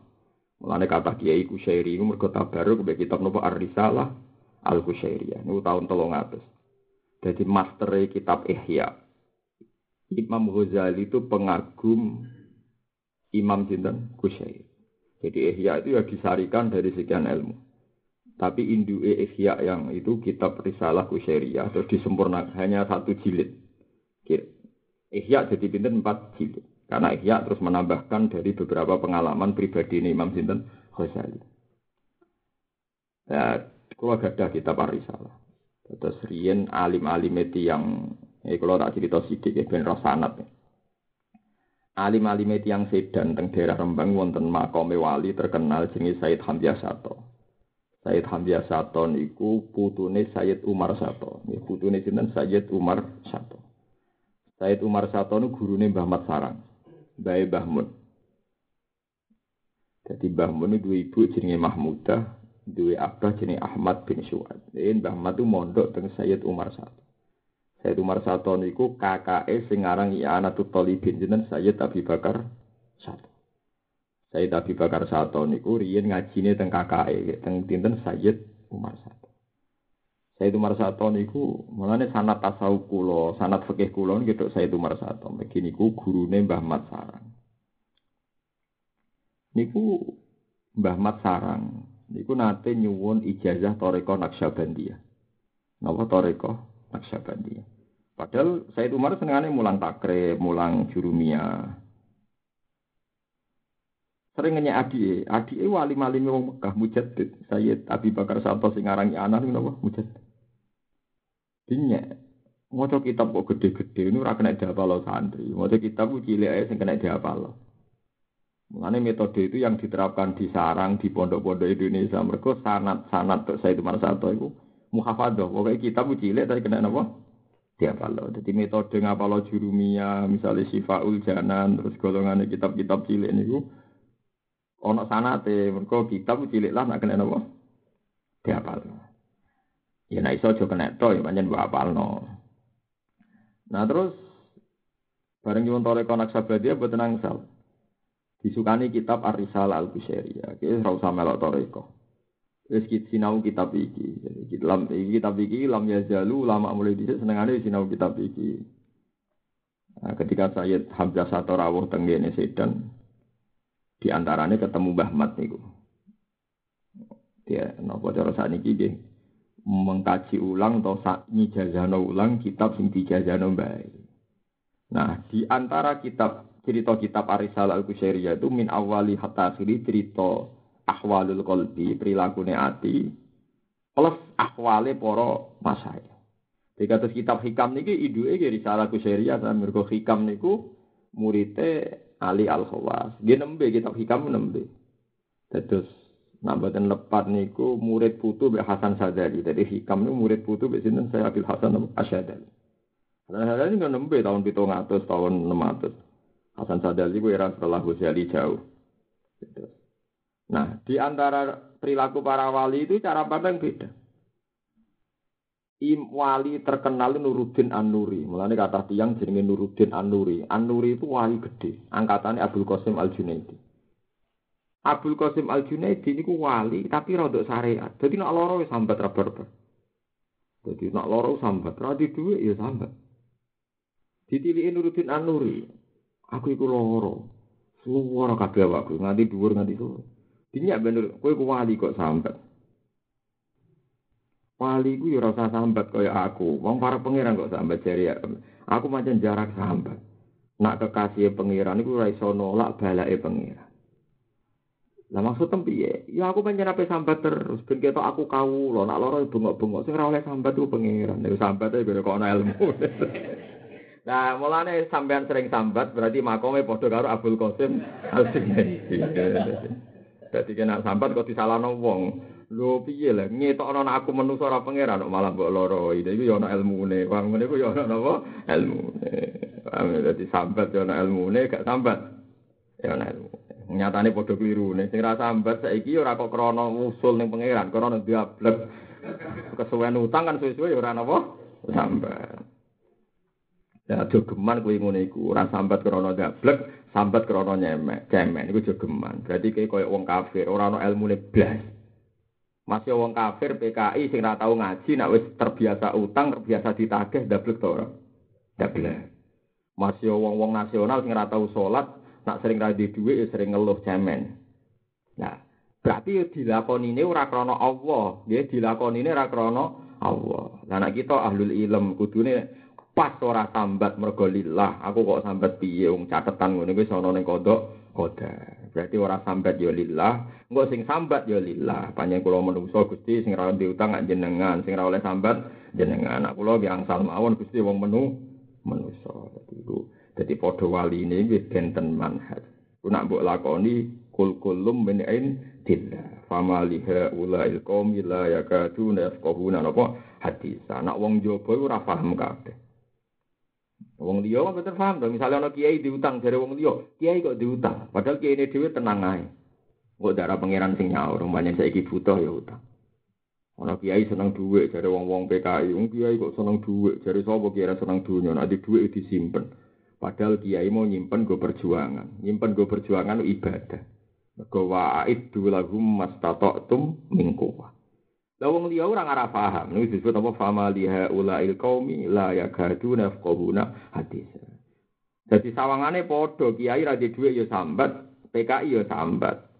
Mulanya kata Kiai Kusyairi itu mergo baru ke kitab nopo Ar-Risalah Al-Kusyairiyah. Itu tahun tolong atas. Jadi master kitab Ihya. Imam Ghazali itu pengagum Imam Sinten Kusyair. Jadi Ihya itu ya disarikan dari sekian ilmu. Tapi Indu Ihya yang itu kitab Risalah Kusyairiyah atau disempurnakan hanya satu jilid. Ihya jadi pinten empat jilid. Karena Ihya terus menambahkan dari beberapa pengalaman pribadi ini Imam Sinten Ghazali. Ya, kalau ada kitab Risalah. Terus Rien alim-alim itu yang Eh kalau tak cerita sidik ya ben sanat. Alim-alim yang sedan teng daerah Rembang wonten makome wali terkenal jenenge Said Hamzah Sato. Said Hamzah Sato niku putune Sayyid Umar Sato. Nggih putune sinten Sayyid Umar Sato. Sayyid Umar Sato niku gurune Mbah Mat Sarang. Bae Mbah Mun. Jadi Mbah Mun niku ibu jenenge Mahmudah, duwe abah jenenge Ahmad bin Suad. Mbah Mat itu mondok teng Sayyid Umar Sato. Sayyid Umar Sato niku kakake sing aran I'anatul Talibin jeneng Sayyid Abi Bakar Sato. Sayyid Abi Bakar Sato niku riyen ngajine teng kakake teng dinten Sayyid Umar Sato. Sayyid Umar Sato niku mulane sanad tasawuf kula, sanad fikih kula niku Sayyid Umar Sato. Megi niku gurune Mbah Mat Sarang. Niku Mbah Mat Sarang niku nate nyuwun ijazah Toreko Naksabandiyah. Napa Toreko Naksabandiyah. Padahal Said Umar senengane mulang takrib, mulang jurumia. Sering nanya adi, adi wali malim wong Mekah mujaddid. Sayyid Abi Bakar Sato sing aran anak niku napa mujaddid. Dinya maca kitab kok gede-gede ini ora kena diapal santri. Maca kitab ku cilik ae sing kena diapal. Mengenai metode itu yang diterapkan di sarang di pondok-pondok Indonesia. Mereka sanat-sanat Sayyid Umar Sato itu muhafadah. Pokoknya kitab ku cilik tapi kena napa? diapalo. Jadi metode ngapalo jurumia, misalnya sifaul janan, terus golongan kitab-kitab cilik niku ono sanate, mergo kitab cilik lah nak kena napa? Diapalo. Ya nek iso aja kena to ya pancen mbok apalno. Nah terus bareng nyuwun toreko naksabadia boten angsal. Disukani kitab Ar-Risalah Al-Busairiyah. Ki ora usah melok toreko. Wis sinau kitab iki. Jadi lam iki kitab iki lam yazalu lama mulai dhisik senengane sinau kitab iki. Nah, ketika Sayyid Hamzah Sato rawuh tenggene Sedan di antaranya ketemu Mbah Mat niku. Ya, napa cara sakniki nggih mengkaji ulang atau sakni jazano ulang kitab sing dijazano bae. Nah, di antara kitab cerita kitab Arisal al-Kusyairiyah itu min awali hatta akhiri cerita ahwalul qalbi, perilaku ati plus ahwale para masai. Jika terus kitab hikam niki iduke ki Risalah Kusyairiyah sampe mergo hikam niku murite Ali Al-Khawas. Nggih nembe kitab hikam nembe. Terus nambahan lepat niku murid putu Mbak Hasan Sadali. Jadi hikam niku murid putu Mbak sinten saya Abil Hasan Asyadali. Hasan Sadali nggak nembe tahun 700 tahun 600. Hasan Sadali itu era setelah Ghazali jauh. Nah, di antara perilaku para wali itu cara pandang beda. Im wali terkenal Nuruddin An-Nuri. Mulane kata tiang jenenge Nuruddin An-Nuri. An-Nuri itu wali gede, angkatannya Abdul Qasim Al-Junaidi. Abdul Qasim Al-Junaidi niku wali tapi rada syariat. Jadi nak loro wis sambat Jadi nak loro sambat, ra di ya sambat. Ditiliki Nuruddin An-Nuri. Aku iku loro. Suwara kabeh awakku nganti dhuwur nganti sore. Dinyak bener, kowe ku wali kok sambat. Wali ku ya ora usah sambat kaya aku. Wong para pangeran kok sambat jari aku macam jarak sambat. Nak kekasih pangeran iku ora iso nolak balake pangeran. Lah maksud piye? Ya aku pancen ape sambat terus ben ketok aku kawula, nak loro bengok-bengok sing ora oleh sambat ku pangeran. Nek sambat e kok ana ilmu. [laughs] Nah, mulane sampean sering sambat berarti makome padha karo Abdul Qasim Al-Junaidi. Dadi kena sambat kok disalahno wong. Lho piye lah ngetokno nek aku menungso ora pangeran kok malah mbok loro. Iki yo ana ilmune. Wong ngene ku yo ana napa? Ilmune. Paham dadi sambat yo ana ilmune, gak sambat. Ya ana ilmu. Nyatane padha klirune. Sing ra sambat saiki ora kok krana usul ning pangeran, krana diablek. Kesuwen utang kan suwe-suwe ora napa? Sambat. Ya jogeman kuwi ngene iku, ora sambat krana gablek, sambat krana nyemek, cemen iku jogeman. Berarti kayak koyo wong kafir, ora ana ilmune blas. Masih wong kafir PKI sing ora tau ngaji, nek wis terbiasa utang, terbiasa ditagih dablek to ora? Dablek. Masih wong-wong nasional sing ora tau salat, nak sering ra dhuwit ya sering ngeluh cemen. Nah, berarti ya dilakoni ini ora krana Allah, ya dilakoni ini ora krana Allah. Lah nek kita ahlul ilm kudune pas ora sambat mergo lillah. Aku kok sambat piye wong catetan ngono kuwi ana ning kodok berarti ora sambat ya lillah. Engko sing sambat ya lillah. Panjang kula menungso Gusti sing ra diutang jenengan. Sing ra oleh sambat jenengan. Aku lho angsal mawon Gusti wong menu menungso. Dadi padha wali ini wis benten manhaj ku nak mbok lakoni kul kulum min ain tillah famaliha ulail qaumi la yakaduna yafqahuna napa hadis anak wong jaba ora paham kabeh Wong liya kok bener paham dong. Misalnya ono kiai diutang dari wong liya, kiai kok diutang. Padahal kiai ini dhewe tenang ae. Kok darah pangeran sing nyaur, umpamane saiki butuh ya utang. Ono kiai seneng dhuwit dari wong-wong PKI, wong kiai kok seneng dhuwit, dari sapa kiai seneng dunya, nek dhuwit disimpen. Padahal kiai mau nyimpen go perjuangan. Nyimpen go perjuangan ibadah. Mergo wa'id lahum mastata'tum min quwwah. Lah wong liya ora ngara paham. Niku disebut apa fama liha ulail qaumi la yakaduna yafqahuna hadis. Jadi sawangane padha kiai ra dhuwit ya sambat, PKI ya sambat.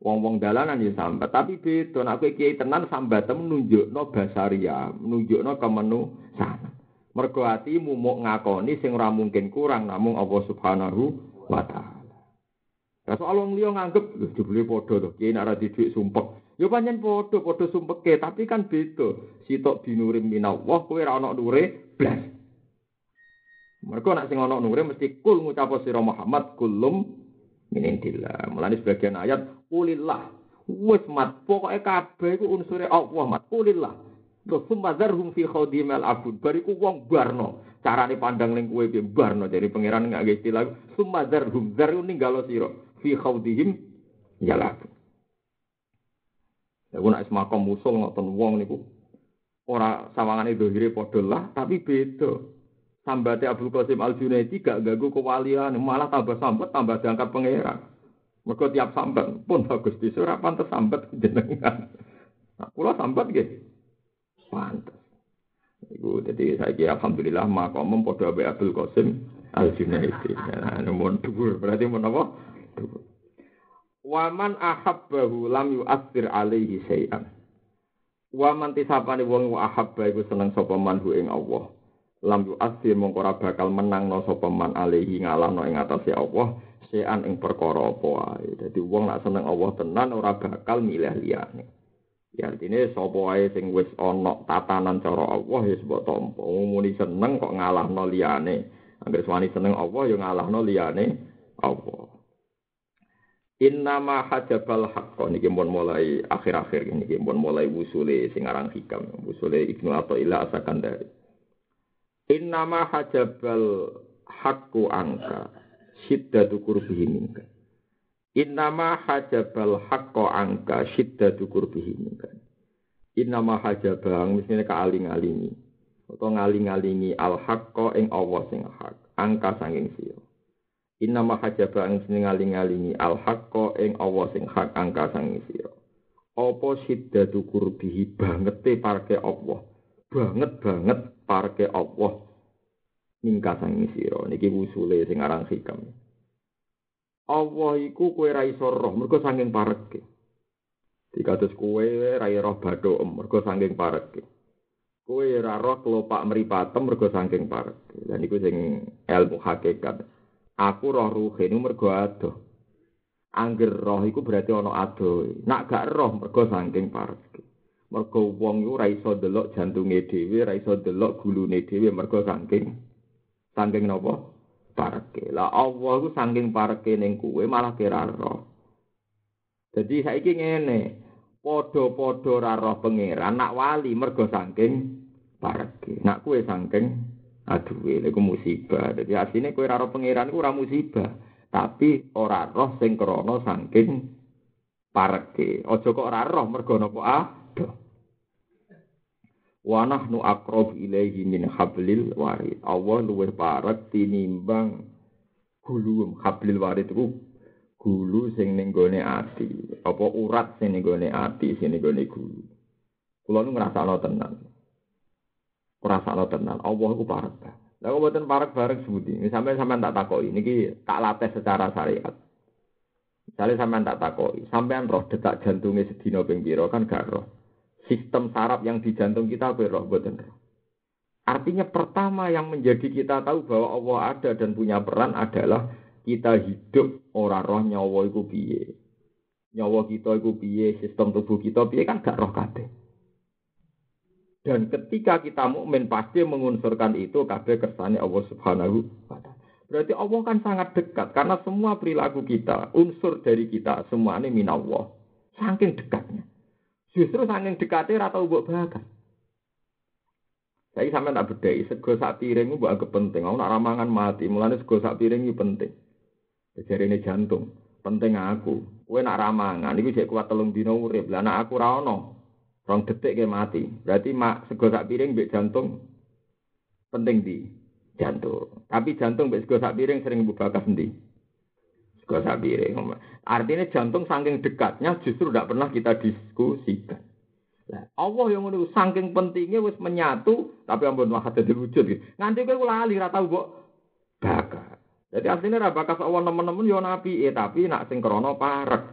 Wong-wong dalanan ya sambat, tapi beda kowe kiai tenan sambat menunjukno basaria, menunjukno sana. Mergo atimu muk ngakoni sing ora mungkin kurang namung Allah Subhanahu wa taala. Lah soal wong liya nganggep jebule padha to, kiai nek ra dhuwit sumpek. Yo panjen padha padha sumpeke, tapi kan beda. Sitok binurim minallah kowe ora ana nure blas. Mereka nak sing ana nure mesti kul ngucap sira Muhammad kulum minindillah. Mulane sebagian ayat kulillah. Wis mat pokoke kabeh iku unsure Allah mat kulillah. Terus sumbazarhum fi khadimal abud. Bariku wong barno. Carane pandang ning kowe piye barno dari pangeran nggak istilah. Sumbazarhum zaru ninggalo sira fi khadihim yalabud. Ya nak semakom musul ngoten wong niku ora sawangane dohire padha lah tapi beda. Sambate Abdul Qasim Al Junaidi gak ganggu kewalian, malah tambah sambat tambah diangkat pangeran. Mergo tiap sambat pun bagus di ora pantes sambat jenengan. Nah, kula sambat nggih. Pantes. Iku dadi saiki alhamdulillah makom padha ambek Abdul Qasim Al Junaidi. Nah, nomor berarti menapa? Dhuwur. Waman ahabbahu lam yu'athir alaihi syai'an. Waman tisapane wong wa ahabba iku seneng sapa man ing Allah. Lam yu'athir mongko ora bakal menangno sapa man alaihi ngalahno ing atase Allah syai'an ing perkara apa wae. Dadi wong nak seneng Allah tenan ora bakal milih liyane. Ya artinya sapa wae sing wis ana tatanan cara Allah ya sebab tampa. Muni seneng kok ngalahno liyane. Angger suwani seneng Allah ya ngalahno liyane Allah. Innama hajabal haqqo niki mun mulai akhir-akhir niki mun mulai wusule sing aran hikam wusule Ibnu Athaillah Asakandari. Innama hajabal haqqu angka syiddatu qurbihi minka. Innama hajabal haqqo angka syiddatu qurbihi minka. Innama hajabang misalnya kaaling-alingi atau ngaling-alingi al haqqo ing Allah sing hak angka sanging sira. Inna ma hajaba ang sing ngaling-alingi al haqqo ing Allah sing hak angka sang sira. Apa kurbihi banget te parke Allah. Banget banget parke Allah mingka sang sira. Niki usule sing aran hikam. Allah iku kowe ra iso roh mergo saking pareke. Dikados kowe ra roh badhe mergo saking pareke. Kowe ra roh kelopak mripatem mergo saking pareke. Lan iku sing ilmu hakikat. Aku roh ruhe ini mergo adoh. Angger roh iku berarti ana adoh. Nak gak roh mergo saking parek. Mergo wong iku ora iso delok jantunge dhewe, ora iso delok gulune dhewe mergo saking saking napa? Parek. Lah Allah iku saking pareke ning kuwe malah kira roh. Jadi saiki ngene, padha-padha ora roh pangeran nak wali mergo saking pareke. Nak kuwe saking Aduh, ini musibah. Jadi aslinya kue raro pangeran ku musibah. Tapi ora roh sing krono saking pareke. Ojo kok ora roh mergo napa adoh. Wa nahnu aqrab ilaihi min hablil warid. Allah luwih parek tinimbang gulu hablil warid itu gulu sing ning gone ati. Apa urat sing ning gone ati, sing ning gone gulu. Kula nu ngrasakno tenan. Perasaan tenan, Allah ku parek. Lah kok mboten parek bareng sebuti. Sampai sampean tak takoki niki tak latih secara syariat. Misalnya sampean tak takoki, sampean roh detak jantungnya sedina ping pira kan gak roh. Sistem saraf yang di jantung kita mboten roh. Artinya pertama yang menjadi kita tahu bahwa Allah ada dan punya peran adalah kita hidup ora roh nyawa iku piye. Nyawa kita iku piye, sistem tubuh kita piye kan gak roh kabeh. Dan ketika kita mukmin pasti mengunsurkan itu kabeh kersane Allah Subhanahu wa taala. Berarti Allah kan sangat dekat karena semua perilaku kita, unsur dari kita semua ini minallah. Saking dekatnya. Justru saking dekatnya rata ubuk bahagia. Saya sampai tak bedai, sego sak piring itu agak penting. Aku nak ramangan mati, mulanya sego sak piring itu penting. Jadi ini jantung, penting aku. Kue nak ramangan, itu jadi kuat telung dino urip. Lah nak aku rano, Rong detik ke mati. Berarti mak sego sak piring mbek jantung penting di jantung. Tapi jantung mbek sego sak piring sering bakas endi? Sego sak piring. Artinya jantung saking dekatnya justru tidak pernah kita diskusikan. Nah, Allah yang ngono saking pentingnya wis menyatu tapi ampun wah dadi wujud. Nganti kowe lali ra tau mbok bakas. Jadi aslinya ra bakas Allah nemen-nemen yo nabi, eh tapi nak sing krana parek.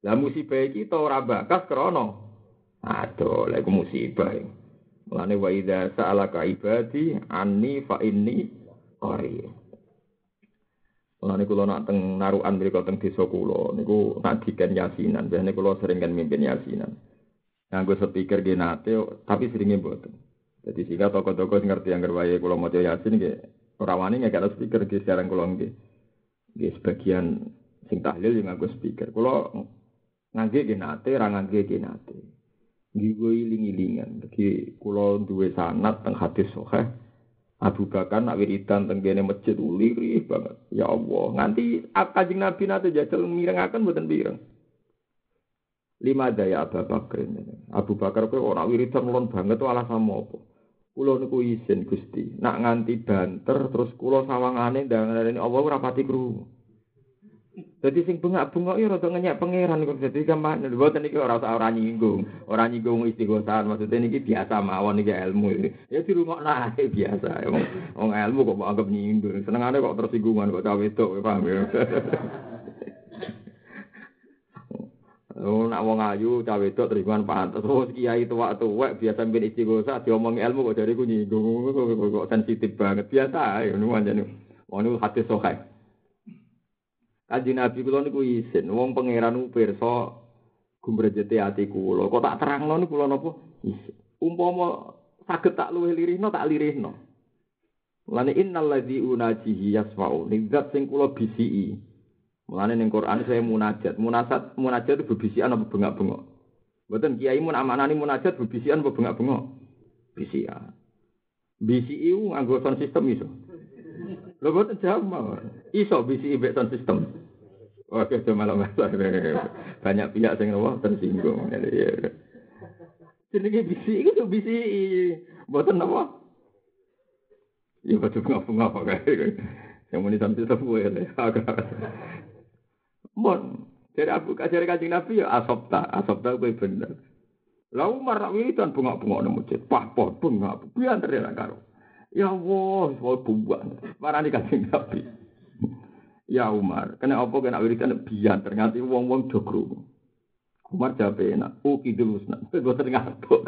Lah musibah kita ora bakas Aduh, lha musibah. Mulane wa idza sa'alaka ibadi anni fa inni qarib. Mulane kula nak teng narukan mriku teng desa kula niku nak diken yasinan, biasane kula sering kan mimpin yasinan. Nganggo speaker ge nate tapi seringe mboten. Jadi sehingga toko-toko ngerti yang wae kula maca yasin nggih ora wani ngekek speaker ge sekarang kula nggih. Nggih sebagian sing tahlil yang nganggo speaker. Kula ngangge ge nate, ra ngangge ge nate. Ngigo iling-ilingan. Jadi kulo duwe sanat teng hadis sohe. Abu Bakar nak wiridan teng kene masjid uliri banget. Ya Allah, nganti kanjeng Nabi nate jajal mirengaken mboten pireng. Lima daya Abu Bakar ini. Abu Bakar kowe ora wiridan mulon banget alasan apa? Kulo niku izin Gusti. Nak nganti banter terus kulo sawangane ndang Allah ora pati krungu. Jadi sing bengak-bengok ya rada ngenyek pangeran kok dadi gampang mboten iki ora ora nyinggung, ora nyinggung istighosan maksudnya niki biasa mawon iki ilmu. Ya dirungokno ae biasa. Wong ilmu kok anggap nyinggung. Senengane kok tersinggungan kok cawe wedok paham ya. [laughs]
Oh, nak wong ayu cawe wedok teriman pantes. Oh, kiai tua-tua biasa ben istighosa diomongi ilmu kok dari ku nyinggung kok sensitif banget. Biasa ae ngono anjene. Wong hati sokai. Kanjeng Nabi kula niku isin, wong pangeran ku pirsa gumrejete ati kula. Kok tak terangno niku kula napa? Isin. Umpama saged tak luwih lirihno tak lirihno. Mulane innal ladzi unajihi yasma'u. Nizat sing kula bisiki. Mulane ning Quran saya munajat. Munasat munajat itu bebisian apa bengak-bengok. Mboten kiai mun amanani munajat bebisian apa bengak-bengok. Bisian. Bisi iku nganggo sound system iso. Lho mboten jawab mawon. Iso bisi mbek system. Oke, itu malah masalah. Banyak pihak yang ngomong tersinggung. Jenenge bisi itu bisi. Mboten napa? Ya baca bunga-bunga kayak yang mau sampai sepuh ya. Mon, dari Abu Kasir kancing Nabi ya asopta, asopta gue bener. Lalu marah wiridan bunga-bunga nemu masjid, pah pah bunga, biar terlihat karo. Ya Allah, mau bunga, marah di kancing Nabi. Ya Umar, kena apa kena wiridan biar ternyata wong-wong jogro. Umar jawab enak, oh kidul usna, gue ngantuk.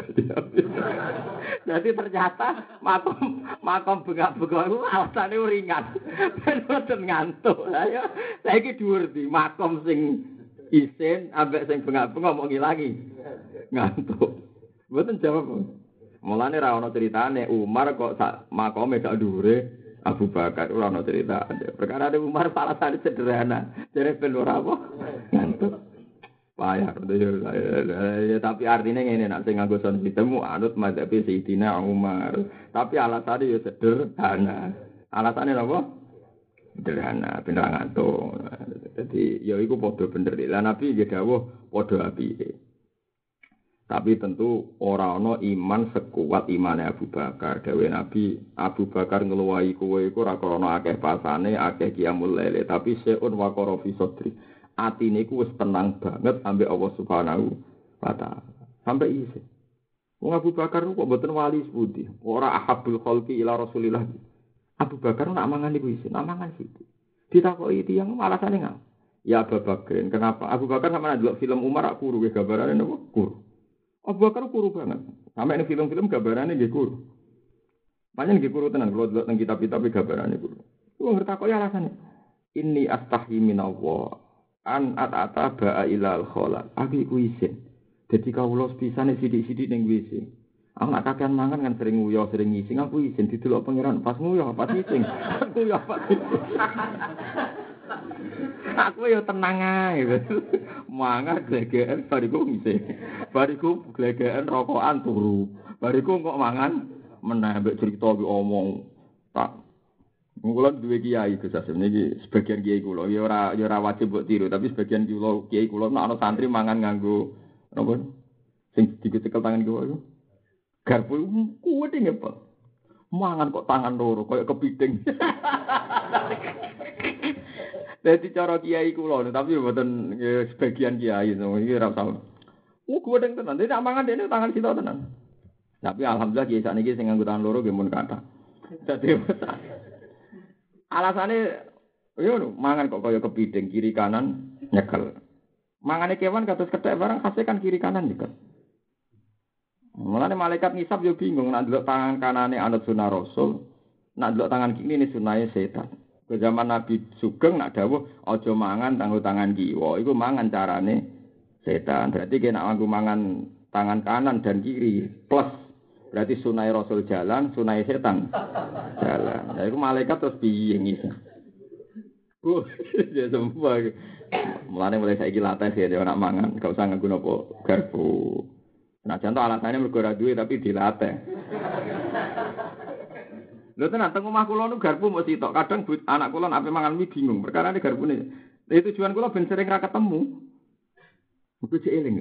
Jadi ternyata makom makom bengak-bengak itu alasannya ringan, ben boten ngantuk. Ayo, saya dhuwur di makom sing isin, ambek sing bengak-bengak mau ngilangi ngantuk. Boten jawab. Mulane ra ono ceritane Umar kok sak makome gak dhuwure Abu Bakar ora ono cerita. Perkara Umar alasannya sederhana. Jadi ben ora apa? Ngantuk. payah ya, tapi artinya ini nak sing nganggo son ditemu anut madzhab Sayyidina Umar tapi alasannya ya sederhana alasannya apa sederhana bener ngantuk jadi ya iku padha bener lah nabi ya dawuh padha api tapi tentu ora ana iman sekuat imane Abu Bakar dawe nabi Abu Bakar ngeluwahi kowe iku ora krana akeh pasane akeh kiamul lele tapi seun wa fi sadri atine tenang banget ambek Allah Subhanahu wa taala. Sampai isi. Wong Abu Bakar kok mboten wali sepundi. Ora ahabul khalqi ila Rasulillah. Abu Bakar nak mangan iku isi, nak mangan situ. Ditakoki tiyang alasane ngapa? Ya Abu Bakar, kenapa? Abu Bakar sama delok film Umar aku kuru gambarane napa? Kuru. Abu Bakar kuru banget. Sampai ini film-film gambarannya nggih kuru. Banyak nggih kuru tenan kalau delok teng kitab-kitab gambarannya kuru. Wong ngertakoki alasane. Ini astahi minallah an atata ba'a ilal kholat. Abi ku isin. Jadi kawula pisane sithik-sithik ning WC. Aku nak kakean mangan kan sering nguyo, sering ngising, aku izin didelok pangeran pas nguyo pas ngising. [laughs] nguyo pas aku ya tenang ae. [laughs] mangan glegeken bariku ngising. Bariku glegeken rokokan turu. Bariku kok mangan meneh mbek cerita omong. Tak Kula duwe kiai Gus Asim niki sebagian kiai kula ya ora ya ora wajib mbok tiru tapi sebagian kula kiai kula nek ana santri mangan nganggo napa sing dicekel tangan kula iku garpu kuwet ngepel mangan kok tangan loro koyo kepiting [laughs] Dadi cara kiai kula tapi mboten ya, sebagian kiai iki ora usah Oh, gue deng tenan. Dia mangan dia tangan kita tenan. Tapi alhamdulillah kiai sakniki sing nganggo tangan loro nggih kata. Dadi [laughs] Alasane yo mangan kok kaya kepiting kiri kanan nyekel. Mangane kewan kados kethek barang khasnya kan kiri kanan nyekel. Mulane malaikat ngisap yo bingung nak ndelok tangan kanane anut sunah rasul, nak ndelok tangan kiri ini sunahe setan. Ke zaman Nabi Sugeng nak dawuh aja mangan tanggo tangan kiwa, iku mangan carane setan. Berarti kena nganggo mangan tangan kanan dan kiri plus Berarti sunai Rasul jalan, sunai setan jalan. Nah, itu malaikat terus piye ngisi. [laughs] Uh, [laughs] ya semua. Mulane mulai saiki latih ya nak mangan, gak usah nganggo nopo garpu. Nah, contoh alasannya mergo duwe tapi dilatih. Lho tenan teng omah kula nu garpu mesti sitok. Kadang anak kula nek mangan mie bingung. Perkara ini garpune. Itu tujuan kula ben sering ra ketemu. Mesti cek eling.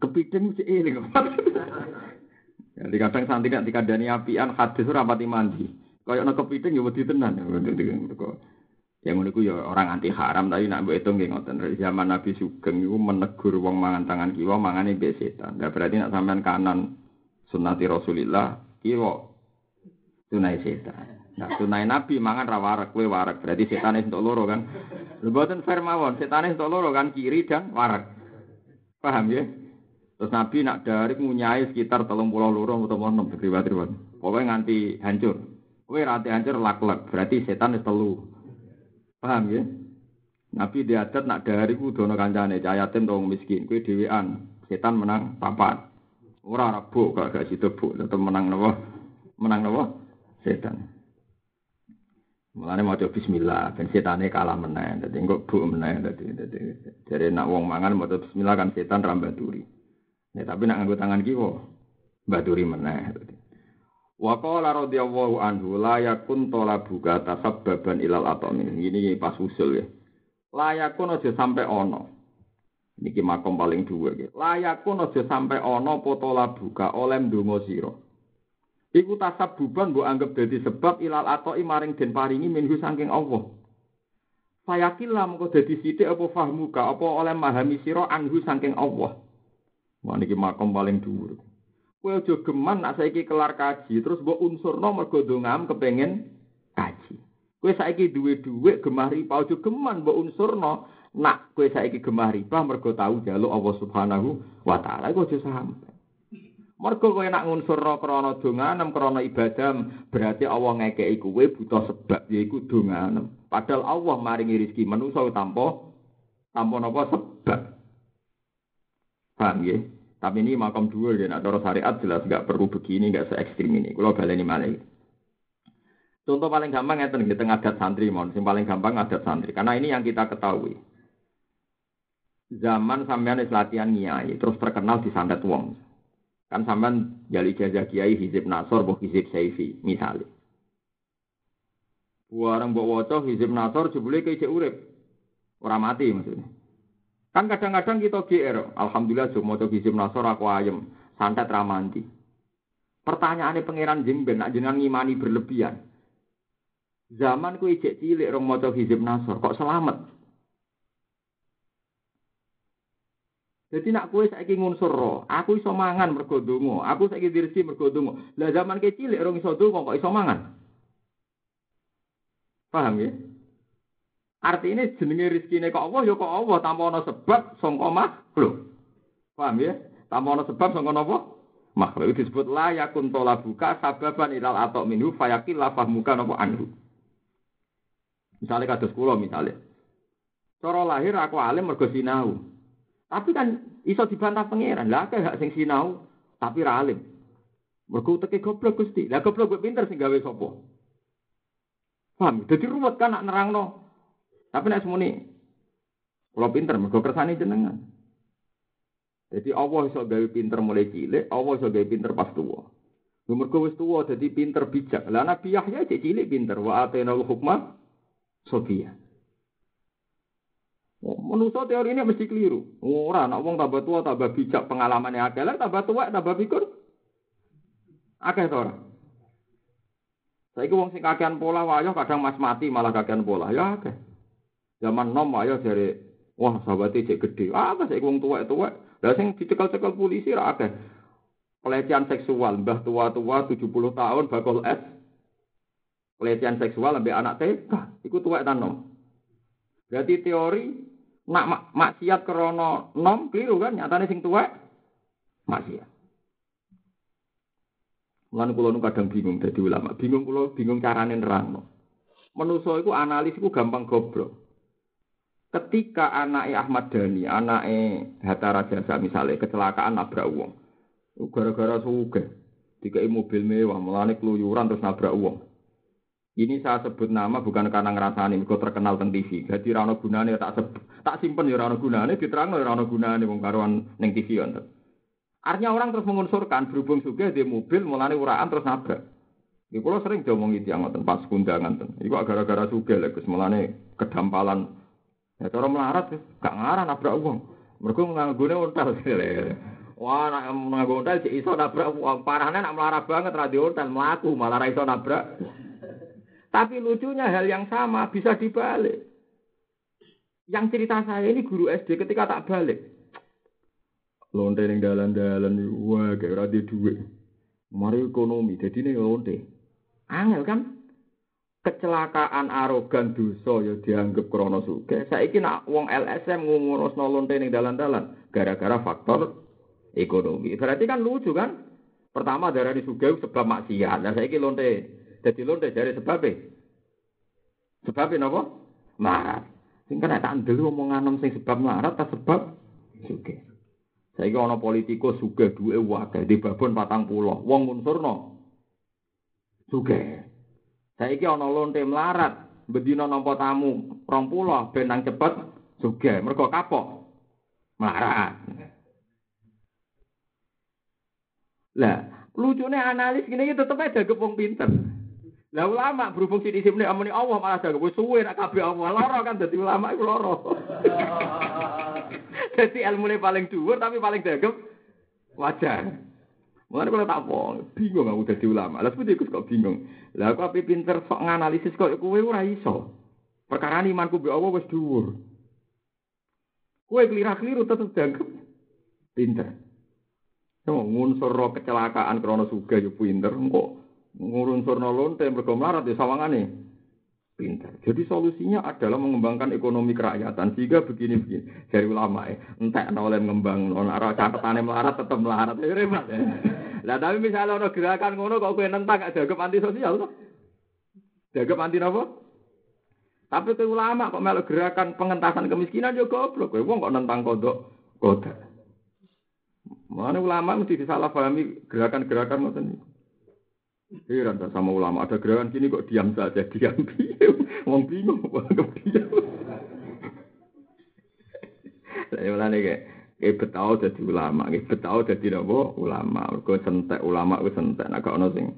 Kepiting cek eling. [laughs] Jadi kadang santri nak dikandani apian hadis ora pati mandi. Kayak nak kepiting ya wedi tenan. Ya ngono ya orang anti haram tapi nak mbok hitung nggih ngoten. Zaman Nabi Sugeng iku menegur wong mangan tangan kiwa mangane mbek setan. Nah, berarti nak sampean kanan sunnati Rasulillah kiwa tunai setan. Nah, tunai Nabi mangan ra warak, kowe warak. Berarti setane entuk loro kan. Lho mboten fair mawon, setane loro kan kiri dan warak.
Paham ya? Terus Nabi nak dari ngunyai sekitar telung pulau lurung atau enam riwayat-riwayat. Pokoknya nganti hancur. Kowe rati hancur lak-lak, berarti setan wis telu. Paham ya? Nabi diadat nak dari ku dono kancane cayatim dong miskin, kowe dhewean. Setan menang papat. Ora bu gak gak situ bu, tetep menang napa? Menang napa? Setan. Mulane maca bismillah, ben setane kalah meneh. Dadi engko bu meneh dadi dadi jare nak wong mangan maca bismillah kan setan ra baturi. Ya tapi nak nganggo tangan kiwa baturi meneh. Wa qala radhiyallahu anhu la yakun talabuka tasabbaban ilal atamin. Ini pas usul ya. Layakun aja sampai ono. Niki makom paling dua gitu. Layakun aja sampai ono potola buka oleh ndonga sira. Iku tasabuban mbok anggap dadi sebab ilal atau maring den paringi minhu saking Allah. Fayakillah mengko dadi sithik apa fahmuka apa oleh mahami sira anhu saking Allah. Wah niki makom paling dhuwur. Kowe aja geman nak saiki kelar kaji terus mbok unsurno mergo dongam kepengin kaji. Kowe saiki duwe dhuwit gemah riba aja geman mbok unsurno nak kowe saiki gemah riba mergo tau jaluk Allah Subhanahu wa taala iku aja sampe. Mergo kowe nak ngunsurno krana donganem krana ibadah berarti Allah ngekeki kowe butuh sebab yaiku donganem. Padahal Allah maringi rezeki manusa tanpa tanpa napa sebab. Paham ya? Tapi ini makam dua ya, nah, cara syariat jelas nggak perlu begini, nggak se ekstrim ini. Kalau baleni malah. Contoh paling gampang ya di tengah adat santri, mohon. Yang paling gampang adat santri. Karena ini yang kita ketahui. Zaman sampean latihan nyai, terus terkenal di santet wong. Kan sampean jali jajah kiai hizib nasor, buh hizib saifi, misalnya. Buarang bawa wocok hizib nasor, jebule ke urip. Orang mati maksudnya. Kan kadang-kadang kita GR, Alhamdulillah cuma mau hizib nasor aku ayem, santet ramanti. Pertanyaannya pangeran jemben, nak jenengan ngimani berlebihan. Zaman ku ijek cilik rong maca hizib nasor, kok selamat? Jadi nak kue saiki ngunsur roh, aku iso mangan mergo donga, aku saiki dirisi mergo donga. Lah zaman ke cilik rong iso donga kok iso mangan? Paham ya? Artinya jenenge rezekine kok Allah ya kok Allah tanpa ana sebab sangka makhluk. Paham ya? Tanpa ana sebab sangka napa? Makhluk itu disebut la yakun buka sababan ilal atau minhu fayakil la fahmuka napa anhu. Misalnya kados kula misalnya. Cara lahir aku alim mergo sinau. Tapi kan iso dibantah pangeran. Lah akeh gak sing sinau tapi ra alim. Mergo teke goblok Gusti. Lah goblok gue pinter sing gawe sapa? Paham? Dadi ruwet kan nak nerangno. Tapi nek semuni kula pinter mergo kersane jenengan. Jadi Allah iso gawe pinter mulai cilik, Allah iso gawe pinter pas tuwa. Mergo wis tuwa dadi pinter bijak. Lah Nabi Yahya cilik pinter wa atenal hukma Sofia. Menurut teori ini mesti keliru. Ora, nak wong tambah tua, tambah bijak, pengalamannya akeh, tambah tua, tambah pikir. Akeh to ora? Saiki wong sing kakean pola wayo kadang mas mati malah kakean pola. Ya akeh. Zaman nom wayo dari wah sahabate cek gede. Ah, saiki wong tuwek-tuwek. Lah sing dicekel-cekel polisi ra akeh. Pelecehan seksual, mbah tua-tua 70 tahun bakal es pelecehan seksual sampai anak TK, itu tuwek tanom. Berarti teori nak mak maksiat krono nom keliru kan nyatane sing tuwek maksiat. Mulane kula nu kadang bingung dadi ulama, bingung kula bingung carane nerangno. Menuso iku analis iku gampang goblok. Ketika anaknya Ahmad Dhani, anaknya Hatta Rajasa misalnya kecelakaan nabrak uang, gara-gara suge, tiga mobil mewah, melani keluyuran terus nabrak uang. Ini saya sebut nama bukan karena ngerasani, mereka terkenal tentang TV. Jadi rano gunane tak sebut, tak simpen ya rano gunane, diterang ya rano gunane wong karuan neng TV untuk. Artinya orang terus mengunsurkan berhubung juga di mobil mulane uraan terus nabrak. Di pulau sering diomong itu yang ngoten pas kundangan ten. Iku gara-gara suge lek Gus mulane kedampalan. Ya cara melarat gak ngarah nabrak uang. Mereka nganggone ontel. [laughs] Wah, nak nganggo ontel iso nabrak. Parahnya nak melarat banget radio ontel melaku malah ra iso nabrak. Tapi lucunya hal yang sama bisa dibalik. Yang cerita saya ini guru SD ketika tak balik. Lonte yang dalan-dalan, wah kayak radio duit. Mari ekonomi, jadi ini lonte. Angel kan? kecelakaan arogan dosa ya dianggap krana sugih. Saiki nak wong LSM ngurusno lonte ning dalan-dalan gara-gara faktor ekonomi. Berarti kan lucu kan? Pertama darah di sugih sebab maksiat. Nah saiki lonte dadi lonte jare sebabe. Sebabnya napa? Marat. Sing kena tak ndel omongan sing sebab marat ta sebab sugih. Saiki ana politikus sugih duwe wae di babon patang pulau. Wong unsurno sugih. Saiki ana lonte melarat, bedina nampa tamu 20 ben nang cepet sugih, mergo kapok. Melarat. Lah, lucunya analis gini tetep aja gepung pinter. Lah ulama berhubung sini sini amuni Allah malah jaga gue suwe nak kabeh Allah loro kan jadi ulama itu loro. jadi [laughs] ilmu paling dhuwur tapi paling dagem wajar. Mulane kalau tak apa, bingung aku dadi ulama. Lah seperti ikut kok bingung. Lah aku ape pinter sok nganalisis kok kowe ora iso. Perkara imanku be Allah wis dhuwur. Kowe keliru-keliru tetep dianggap pinter. Yo ngunsur kecelakaan krana suga yo pinter kok ngurunsurno lonte mergo melarat ya sawangane pintar. Jadi solusinya adalah mengembangkan ekonomi kerakyatan. Sehingga begini-begini. Dari ulama ya. Entah oleh mengembang. Nara catatannya melarat tetap melarat. Ya repot ya. Lah tapi misalnya ada gerakan ngono kok kue nentang gak jaga anti sosial tuh. Jaga anti apa? Tapi ke ulama kok melok gerakan pengentasan kemiskinan juga goblok. Kowe wong kok nentang kodok kodok. Mana ulama mesti disalahpahami gerakan-gerakan ngoten niku. Heran tak sama ulama. Ada gerakan gini kok diam saja, [laughs] diam diam. Wong bingung, [laughs] wong diam. Saya mulane kayak kayak betau jadi ulama, kayak betau jadi apa ulama. Kau sentek ulama, kau sentek. Nah kau sing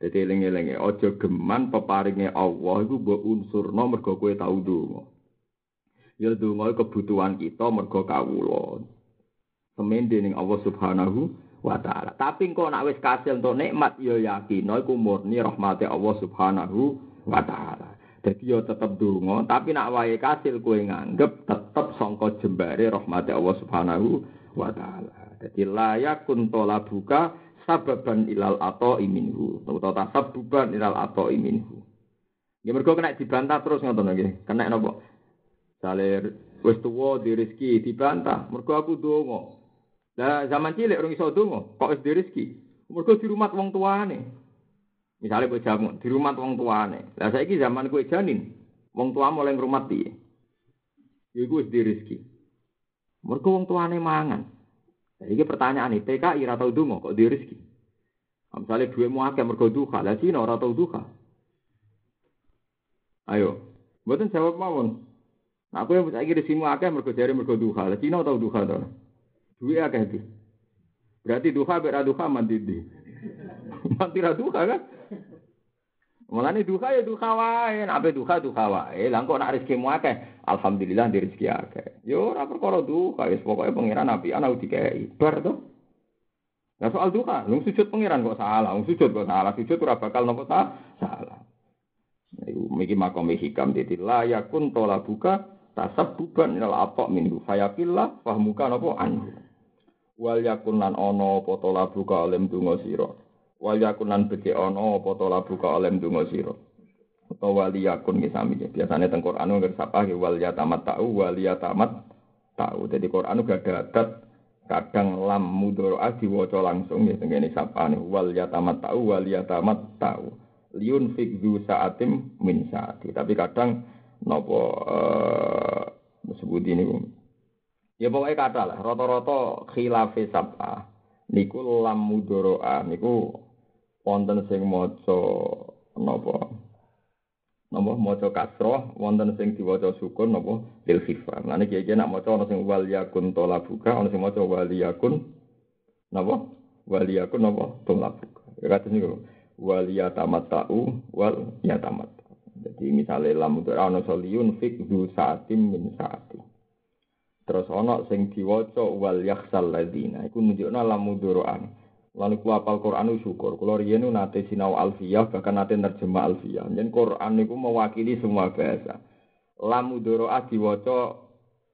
jadi eling-eling ojo geman peparingnya Allah itu buat unsur kau kue tahu dulu. Ya dulu kebutuhan kita mergo kawula. Semen dening Allah Subhanahu wa taala. Tapi engko nak wis kasil untuk nikmat ya yakin iku murni rahmati Allah Subhanahu wa taala. Dadi yo tetep donga, tapi nak wae kasil kowe nganggep tetep sangka jembare rahmati Allah Subhanahu wa taala. Dadi layak kuntola buka sababan ilal ato iminhu. Utawa tasabbuban ilal ato iminhu. Ya mergo kena dibantah terus ngoten nggih. Kena napa? Salir wis tuwa di rezeki dibantah. Mergo aku donga. Lah zaman cilik orang iso donga, kok wis rezeki. Mergo di rumah wong tuane. Misalnya kowe jamu di rumah wong tuane. Lah saiki zaman kowe janin, wong tua mulai ngrumat piye? Iku wis rezeki. Mergo wong tuane mangan. Lah iki pertanyaan iki, TKI ora tau kok di rezeki. Misalnya duitmu akeh mergo duka, lah Cina ora tau duka. Ayo, mboten jawab mawon. Aku yang saiki rezekimu akeh mergo jare mergo duka, lah Cina tau duka to. Duwe akeh iki. Berarti duha ber duha mandi di. [laughs] Mati ra duha kan? Mulane duha ya duha wae, nek duha duha wae. Lah kok nek rezekimu akeh, alhamdulillah di rezeki akeh. Yo ora perkara duha, wis pokoke pangeran api ana dikei. Bar to. Nah soal duha, lu sujud pangeran kok salah, lu sujud kok salah, sujud ora bakal nopo salah. Iku miki makom hikam dadi layakun tola buka tasabbuban ilal atok minhu fayakillah fahmuka nopo anhu wal yakun lan ana apa to labu ka alim donga sira? Wal yakun lan becik ana apa to labu ka alim donga sira? Utawa wali yakun ki sami biasane teng Quran nggih sapa ki wal yatamat tau wal yatamat tau. Dadi Quran gak ada kadang lam mudhara diwaca langsung ya tengene sapane wal yatamat tau wal yatamat tau. Liun fikdu saatim min saati. Tapi kadang napa uh, disebut ini Ya pokoknya kata lah, rata-rata khilafi sab'a. Niku lam mudoro'a, niku wonten sing maca napa? Napa maca kasroh, wonten sing diwaca sukun napa lil khifra. Lan iki iki nak maca ana sing wal yakun talabuka, ana sing maca wal yakun napa? Wal yakun napa? Talabuka. Ya kados niku wal yatamatta'u wal yatamat. Jadi misalnya lam mudoro'a ana soliyun fik du saatim min saatim. Terus ana sing diwaca wal yakhsal ladina iku nunjukna lamu duruan. Lalu ku apal Quran syukur. Kulo riyen nate sinau alfiyah bahkan nate nerjemah alfiyah. Yen Quran niku mewakili semua bahasa. Lamu duru'a diwaca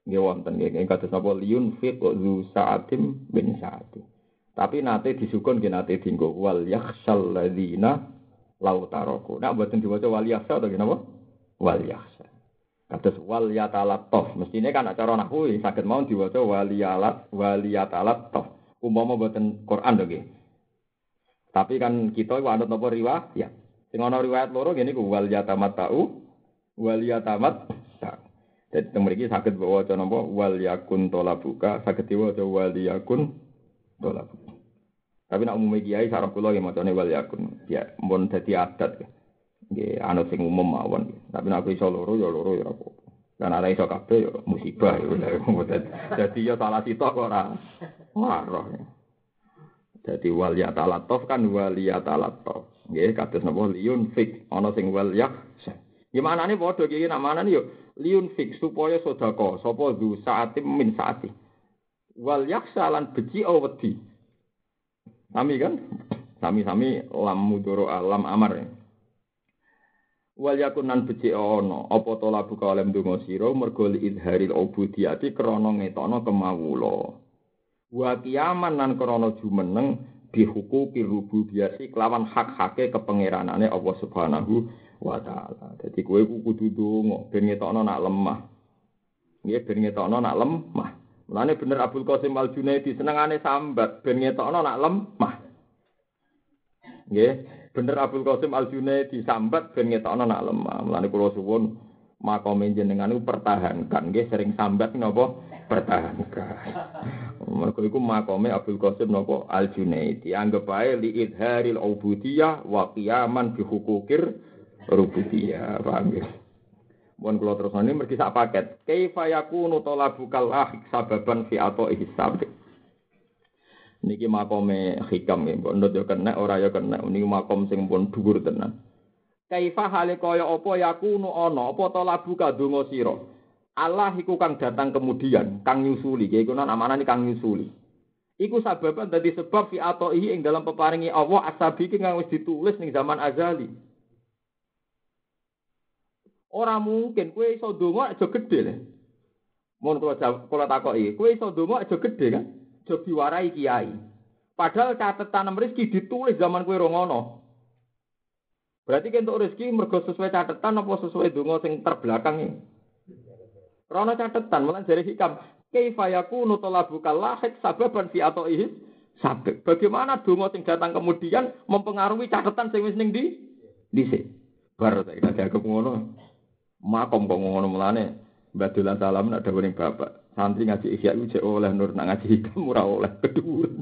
nggih wonten nggih kados napa liyun fit zu saatim bin saati. Tapi nate disukun nggih nate dinggo wal yakhsal ladina
lau taroku. Nak buatin diwaca wal yakhsha atau gimana? Wal yakhsha. Kados wal yatalattaf. Mestine kan acara nahwu saged mau diwaca wal yatalattaf. Umpama boten Quran to nggih. Tapi kan kita iku anut napa riwayat? Ya. Sing riwayat loro ngene ku wal yatamattau wal yatamat. Jadi teng mriki saged waca napa wal yakun tolabuka saged diwaca wal yakun tolabuka. Tapi nak umumnya kiai sarap kula ya macane wal yakun. Ya mun dadi adat. Nggih anut sing umum mawon. Tapi nak aku iso loro ya loro ya apa. Dan ada iso kabeh ya musibah ya. Jadi [laughs] ya salah sitok ora. Jadi wal yatalatov kan wal yatalatov. Nggih kados napa liun fik ana sing wal yak. Gimana nih bodoh kiai nak mana nih yo liun fik supaya sodako sapa du saati min saati. Wal yak salan beci awedi. Sami kan? Sami-sami lam mudoro alam amar. Ya. Wal yakunan beci ono, apa to labu ka oleh ndonga sira mergo li idharil ubudiyati krana ngetokno kemawula. Wa kiaman nan krana jumeneng dihukuki rububiyati kelawan hak-hake kepengeranane Allah Subhanahu wa taala. Dadi kowe kudu ndonga ben ngetokno nak lemah. Nggih ben ngetokno nak lemah. Mulane bener Abdul Qasim Al Junaidi senengane sambat ben ngetokno nak lemah. Nggih, bener Abdul Qasim Al Junaidi sambat ben ngetokno nak lemah. Mulane kula suwun makome jenengan niku pertahankan nggih sering sambat napa pertahankan. Mergo iku makome Abdul Qasim napa Al Junaidi anggap ae li idharil ubudiyah wa qiyaman bi hukukir rububiyah. Paham nggih? Mohon terus ini mergi sak paket. Kaifa yakunu talabukal ahik sababan fi ato ihsab. Niki makome hikam ya, mbok ndut yo kena ora yo kena. Niki makom sing pun dhuwur tenan. Kaifa hale kaya apa yakunu ana apa talabuka donga sira. Allah iku kang datang kemudian, kang nyusuli, iku nang amanane kang nyusuli. Iku sababan dadi sebab fi ato ing dalam peparingi Allah asabi kang wis ditulis ning zaman azali. Ora mungkin kue iso donga aja gede le. Mun kula kula takoki, kowe iso donga aja gede kan? Aja diwarai kiai. Padahal catatan rezeki ditulis zaman kue rongono. Berarti untuk rezeki mergo sesuai catatan apa sesuai donga sing terbelakang ini? Rono catatan, malah dari hikam. Kaifa yakunu talabuka lahik sababan fi atoihi sabek. Bagaimana donga sing datang kemudian mempengaruhi catatan sing wis ning di dhisik. Bar tak ada ngono makom kok ngono mulane Badulan salam ada ning bapak. Santri ngaji isya iku oleh nur nak ngaji hikam ora oleh [laughs] keduren.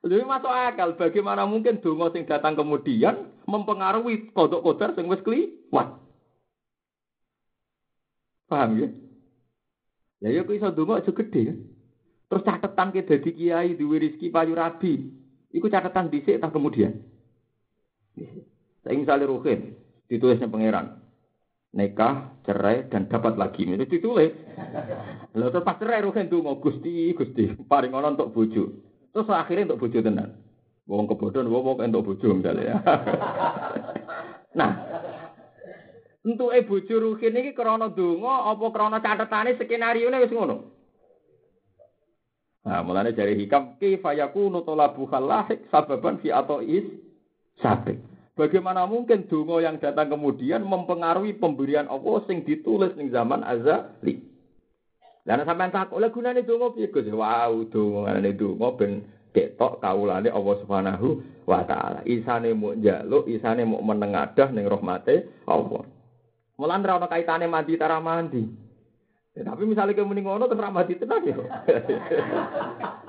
Jadi masuk akal bagaimana mungkin donga sing datang kemudian mempengaruhi kodok kodar sing wis kliwat. Paham ya? Ya ya iso donga aja gede ya. Terus catatan ke dadi kiai duwe rezeki payu rabi. Iku catatan dhisik tak kemudian. Saya misalnya ruhin, ditulisnya pangeran nikah cerai dan dapat lagi. Itu ditulis. Lalu terus pas cerai rugen tuh mau gusti gusti paling orang untuk bojo. Terus akhirnya untuk bojo tenan. Wong kebodohan wong wong untuk bojo misalnya. Ya [laughs] nah untuk e bojo rugen ini krono dungo apa krono catatane skenario ini wis ngono? Nah, mulanya dari hikam kifayaku nutolabu halahik sababan fi atau is sabik. Bagaimana mungkin donga yang datang kemudian mempengaruhi pemberian Allah sing ditulis ning zaman azali. Lah sampean tak oleh gunane donga piye Gus? Wow, dongane donga ben ketok kawulane Allah Subhanahu wa taala. Isane mau njaluk, isane mau menengadah ning rahmate Allah. Mulan ra ono kaitane mandi tara mandi. Ya, tapi misalnya kamu ngono terus mandi tenan ya. [laughs]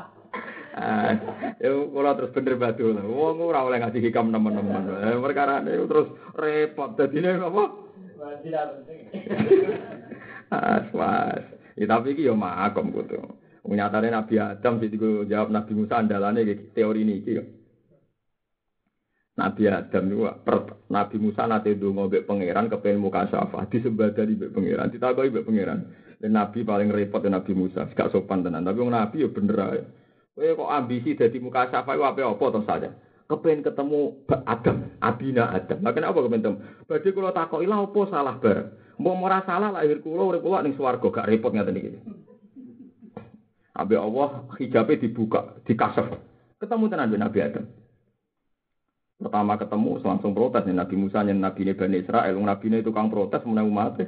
Ah, ya kula terus bener batu. Wong ora oleh ngasih hikam teman-teman. Eh, perkara itu terus repot. Dadine apa? Ah, was. Ya tapi iki yo makom kudu. Nyatane Nabi Adam sing jawab Nabi Musa andalane teori ini iki Nabi Adam itu Nabi Musa nate ndonga mbek pangeran kepen muka syafa disembadani mbek pangeran ditakoki mbek pangeran dan Nabi paling repot ya Nabi Musa gak sopan tenan tapi Nabi yo bener ae Kowe kok ambisi dadi muka syafa iku apa-apa terus saja. Kepen ketemu Adam, Abina Adam. Lah kenapa kepen ketemu? Badhe kula takoki lha apa salah bar. Mbok ora salah lahir kula urip kula ning swarga gak repot ngaten iki. Abi Allah hijabe dibuka, dikasef. Ketemu tenan Nabi Adam.
Pertama ketemu langsung protes nih Nabi Musa nih Nabi Bani Israel, Nabi ini tukang protes menang umat.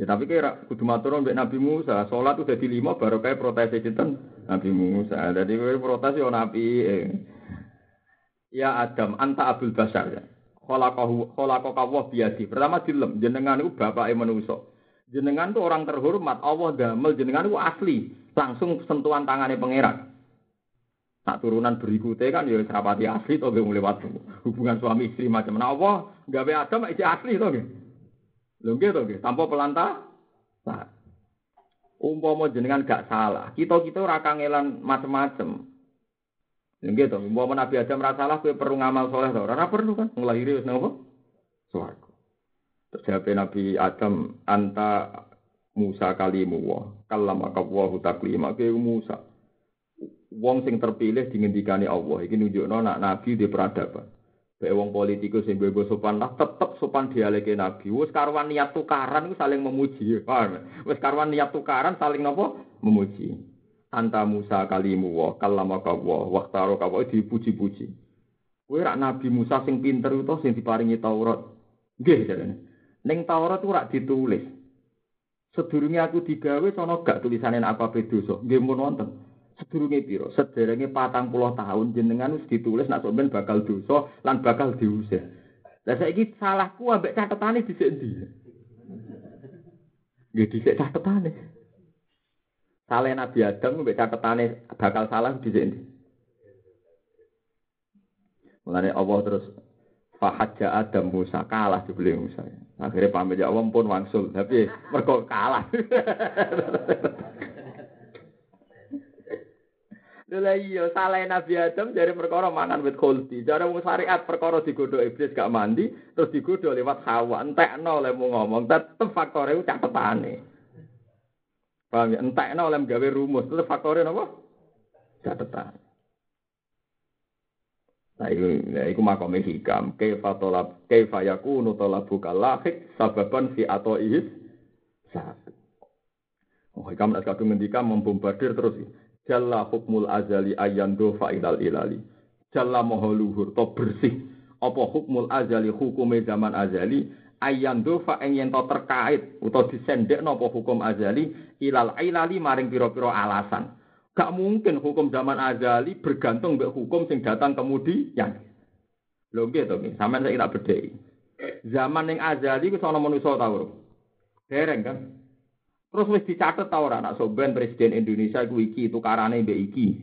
Ya tapi kira kudu matur mbek Nabi Musa, salat udah di lima baru kayak protes sinten Nabi Musa. Jadi kowe protes yo Nabi. Eh. Ya Adam, anta Abdul Basar ya. Khalaqahu khalaqaka wa biadi. Pertama dilem jenengan itu bapake manusa. Jenengan tuh orang terhormat, Allah damel jenengan itu asli, langsung sentuhan tangannya pangeran. Tak turunan berikutnya kan ya serapati asli toh gak lewat hubungan suami istri macam mana Allah gawe Adam itu asli toh gak. Lho nggih toh tanpa pelanta. Nah. Umpama jenengan gak salah, kita-kita ora kangelan macem-macem. Lho nggih toh, umpama Nabi Adam ora salah kowe perlu ngamal soleh to, ora perlu kan nglahiri wis napa? Swarga. Terjawab Nabi Adam anta Musa kalimu wa kallama kawahu taklima ke Musa wong sing terpilih dingendikani Allah iki nunjukno nak nabi di peradaban. Bae wong politikus sing bebo sopan lah tetep sopan dialeke nabi. Wis karuan niat tukaran iku saling memuji. Wis karuan niat tukaran saling napa? Memuji. Anta Musa kalimu wa kallama kawa waqtaro kawa dipuji-puji. Kowe rak Nabi Musa sing pinter utawa sing diparingi Taurat. Nggih jarene. Ning Taurat ora ditulis. Sedurunge aku digawe sono gak tulisane apa dosa. Nggih mun wonten. Sedurunge piro? Sederenge patang puluh tahun jenengan wis ditulis nak sampean bakal dosa lan bakal diusir. Lah saiki salahku ambek catetane dhisik ndi nggih dhisik catetane. Salah Nabi Adam ambek catetane bakal salah dhisik ndi Mulane Allah terus Fahadja Adam Musa kalah dibeli Musa. Akhirnya pamit ya Allah pun wangsul, tapi mereka kalah. [laughs] Lha iya salah Nabi Adam dari perkara mangan wit khuldi. Cara wong syariat perkara digodho iblis gak mandi terus digodho lewat Hawa. Entekno oleh mau ngomong tetep faktore ku catetane. Paham ya? Entekno oleh gawe rumus tetep faktore napa? Catetan. Nah, itu, ya, itu makomnya hikam. Kaifa tolab, kaifa yakunu tolabu kalahik sababan fi atau ihis satu. Oh, hikam nak kadung ngendika membombardir terus. Jalla hukmul azali ayando fa'ilal ilali. Jalla moho luhur to bersih. Apa hukmul azali hukume zaman azali ayando fa to terkait utawa disendek napa hukum azali ilal ilali maring pira-pira alasan. Gak mungkin hukum zaman azali bergantung mbek hukum sing datang kemudian. Lho nggih to nggih, sampeyan saya tak bedheki. Zaman ning azali ku ana manusa ta Dereng kan? Terus wis dicatet ta ora nak soben presiden Indonesia iku iki tukarane mbek iki.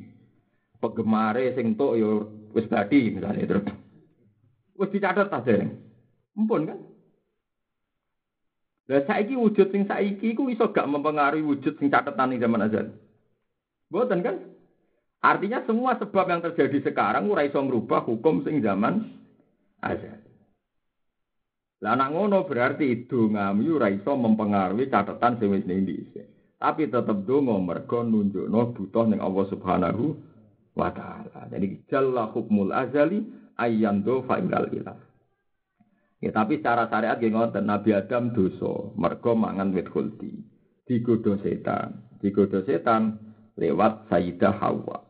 Pegemare sing tok ya wis badi misalnya terus. Wis dicatet ta dereng. Mumpun kan? Lah saiki wujud sing saiki iku iso gak mempengaruhi wujud sing catetan ning zaman azal. Boten kan? Artinya semua sebab yang terjadi sekarang ora iso merubah hukum sing zaman azal. Lah anak ngono berarti dongamu ora iso mempengaruhi catatan sing wis ning Tapi tetep donga mergo nunjukno butuh ning Allah Subhanahu wa taala. Jadi jalla hukmul azali ayyando fa ilal ilah. Ya tapi secara syariat nggih ngoten Nabi Adam dosa mergo mangan wit khuldi. Digodho setan, digodho setan lewat Sayyidah Hawa.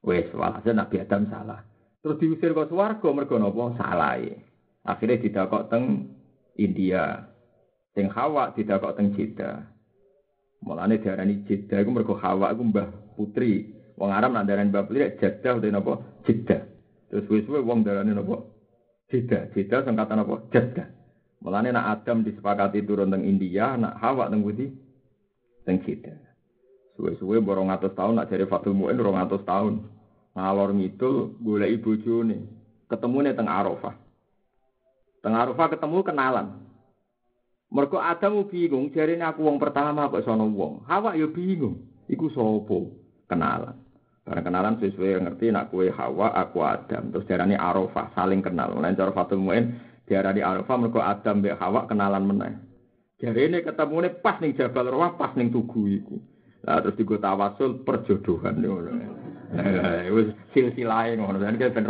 Wes walhasil Nabi Adam salah. Terus diusir ke swarga mergo napa? Salahe. Akhirnya didakok teng India. Sing Hawa didakok teng Jeddah. Mulane diarani Jeddah iku mergo Hawa iku mbah putri. Wong Arab nak darani mbah putri Jeddah utawa napa? Jeddah. Terus wis-wis wong darani napa? Jeddah. Jeddah singkatan napa? Jeddah. Mulane nak Adam disepakati turun teng India, nak Hawa teng pundi? Teng Jeddah. Suwe-suwe borong atus tahun nak jadi Fatul Mu'in rong atus tahun. Ngalor ngidul golek bojone. Ketemune teng Arafah. Teng Arafah ketemu kenalan. Mergo Adam bingung, jarine aku wong pertama kok sono wong. Hawa ya bingung, iku sapa? Kenalan. Barang kenalan sesuai ngerti nak kue Hawa, aku Adam. Terus jarane Arafah saling kenal. Lan cara Fatul Muin diarani Arafah mergo Adam mbek Hawa kenalan meneh. Jarine ketemune pas ning Jabal Rawah, pas ning tugu iku. Lah terus digo tawasul perjodohan ngono. Lah wis silsilah ngono, kan ben.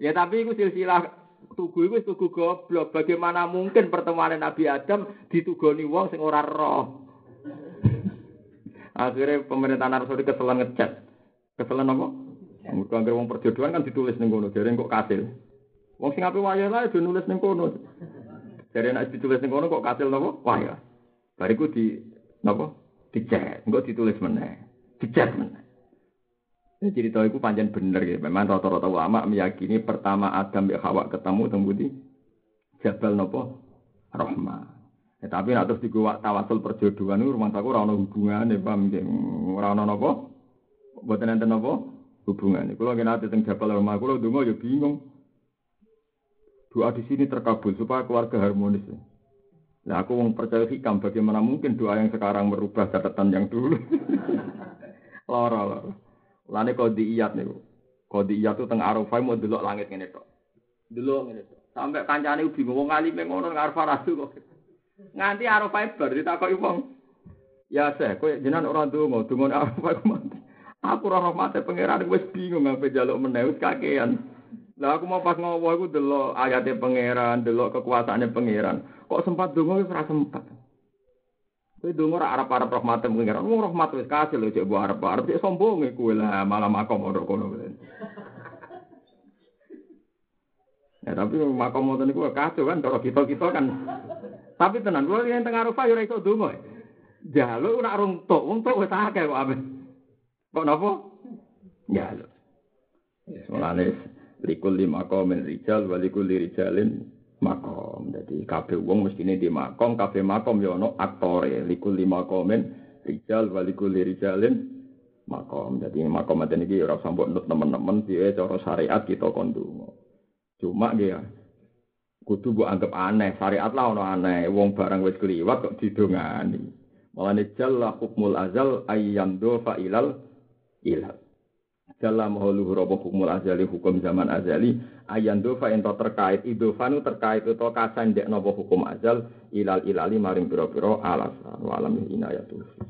Ya tapi iku silsilah tugu itu tugu goblok. Bagaimana mungkin pertemuan Nabi Adam ditugoni wong sing ora roh. [laughs] Akhirnya pemerintahan Saudi keselan ngecat. Keselan apa? Mergo anggere wong perjodohan kan ditulis ning kono, jare kok kasil. Wong sing ape wayah lae nulis ning kono. Jare nek ditulis ning kono kok kasil napa? Wayah. Bariku di napa? Dicet, engko ditulis meneh. Dicet meneh. Ya, cerita itu panjang bener ya. Memang rata-rata ulama meyakini pertama Adam ya Hawa ketemu di Jabal nopo Rahma. Ya, tapi nak terus digawa tawasul perjodohan itu rumah takut rano hubungan ya ya. Rano nopo? Buat nanti nopo? Hubungan. Kalau nggak nanti tentang Jabal Rahma, kalau dungo ya bingung. Doa di sini terkabul supaya keluarga harmonis. Ya. Nah aku mau percaya hikam bagaimana mungkin doa yang sekarang merubah catatan yang dulu. [laughs] loro. Lane kodiyat niku. Kodiyat itu teng Arafah mau delok langit ngene tok. Delok ngene tok. Sampai kancane bingung wong alime ngono nang Arafah rasul kok. Nganti Arafah bar ditakoki wong. Ya seh, kowe jenengan ora ndonga, donga Arafah ku mati. Aku ora rahmate pangeran wis bingung ngape jaluk meneh wis kakean. Lah aku mau pas ngowo iku delok ayate pangeran, delok kekuasaane pangeran. Kok sempat donga wis ora sempat. Kowe donga ora arep-arep rahmat pengiran. Wong rahmat wis kasih lho cek mbok arep-arep cek sombong kowe lah malah makom ora kono. [laughs] Ya tapi makom ngoten niku kacau kan kalau kita-kita kan. Tapi tenan kula yang teng Arafah ya ora iso donga. Jaluk ora rung tok, wong tok wis akeh kok ape. Kok napa? Jaluk. Ya, mulane likul lima komen rijal walikul rijalin makom. Jadi kabeh wong mestine di makom, kabeh makom ya ana aktore. Likul lima komen rijal walikul rijalin makom. Jadi makom ada niki ora sampo nut teman-teman piye cara syariat kita kondungo. Cuma dia kudu mbok anggap aneh, syariat lah ono aneh. Wong barang wis kliwat kok didongani. Mulane jalla hukmul azal ayyam do ilal ilal. Dalam hulu robo hukum azali hukum zaman azali ayan dofa ento terkait idofanu terkait itu kasan dek nopo hukum azal ilal ilali maring piro piro alasan walam inayatuh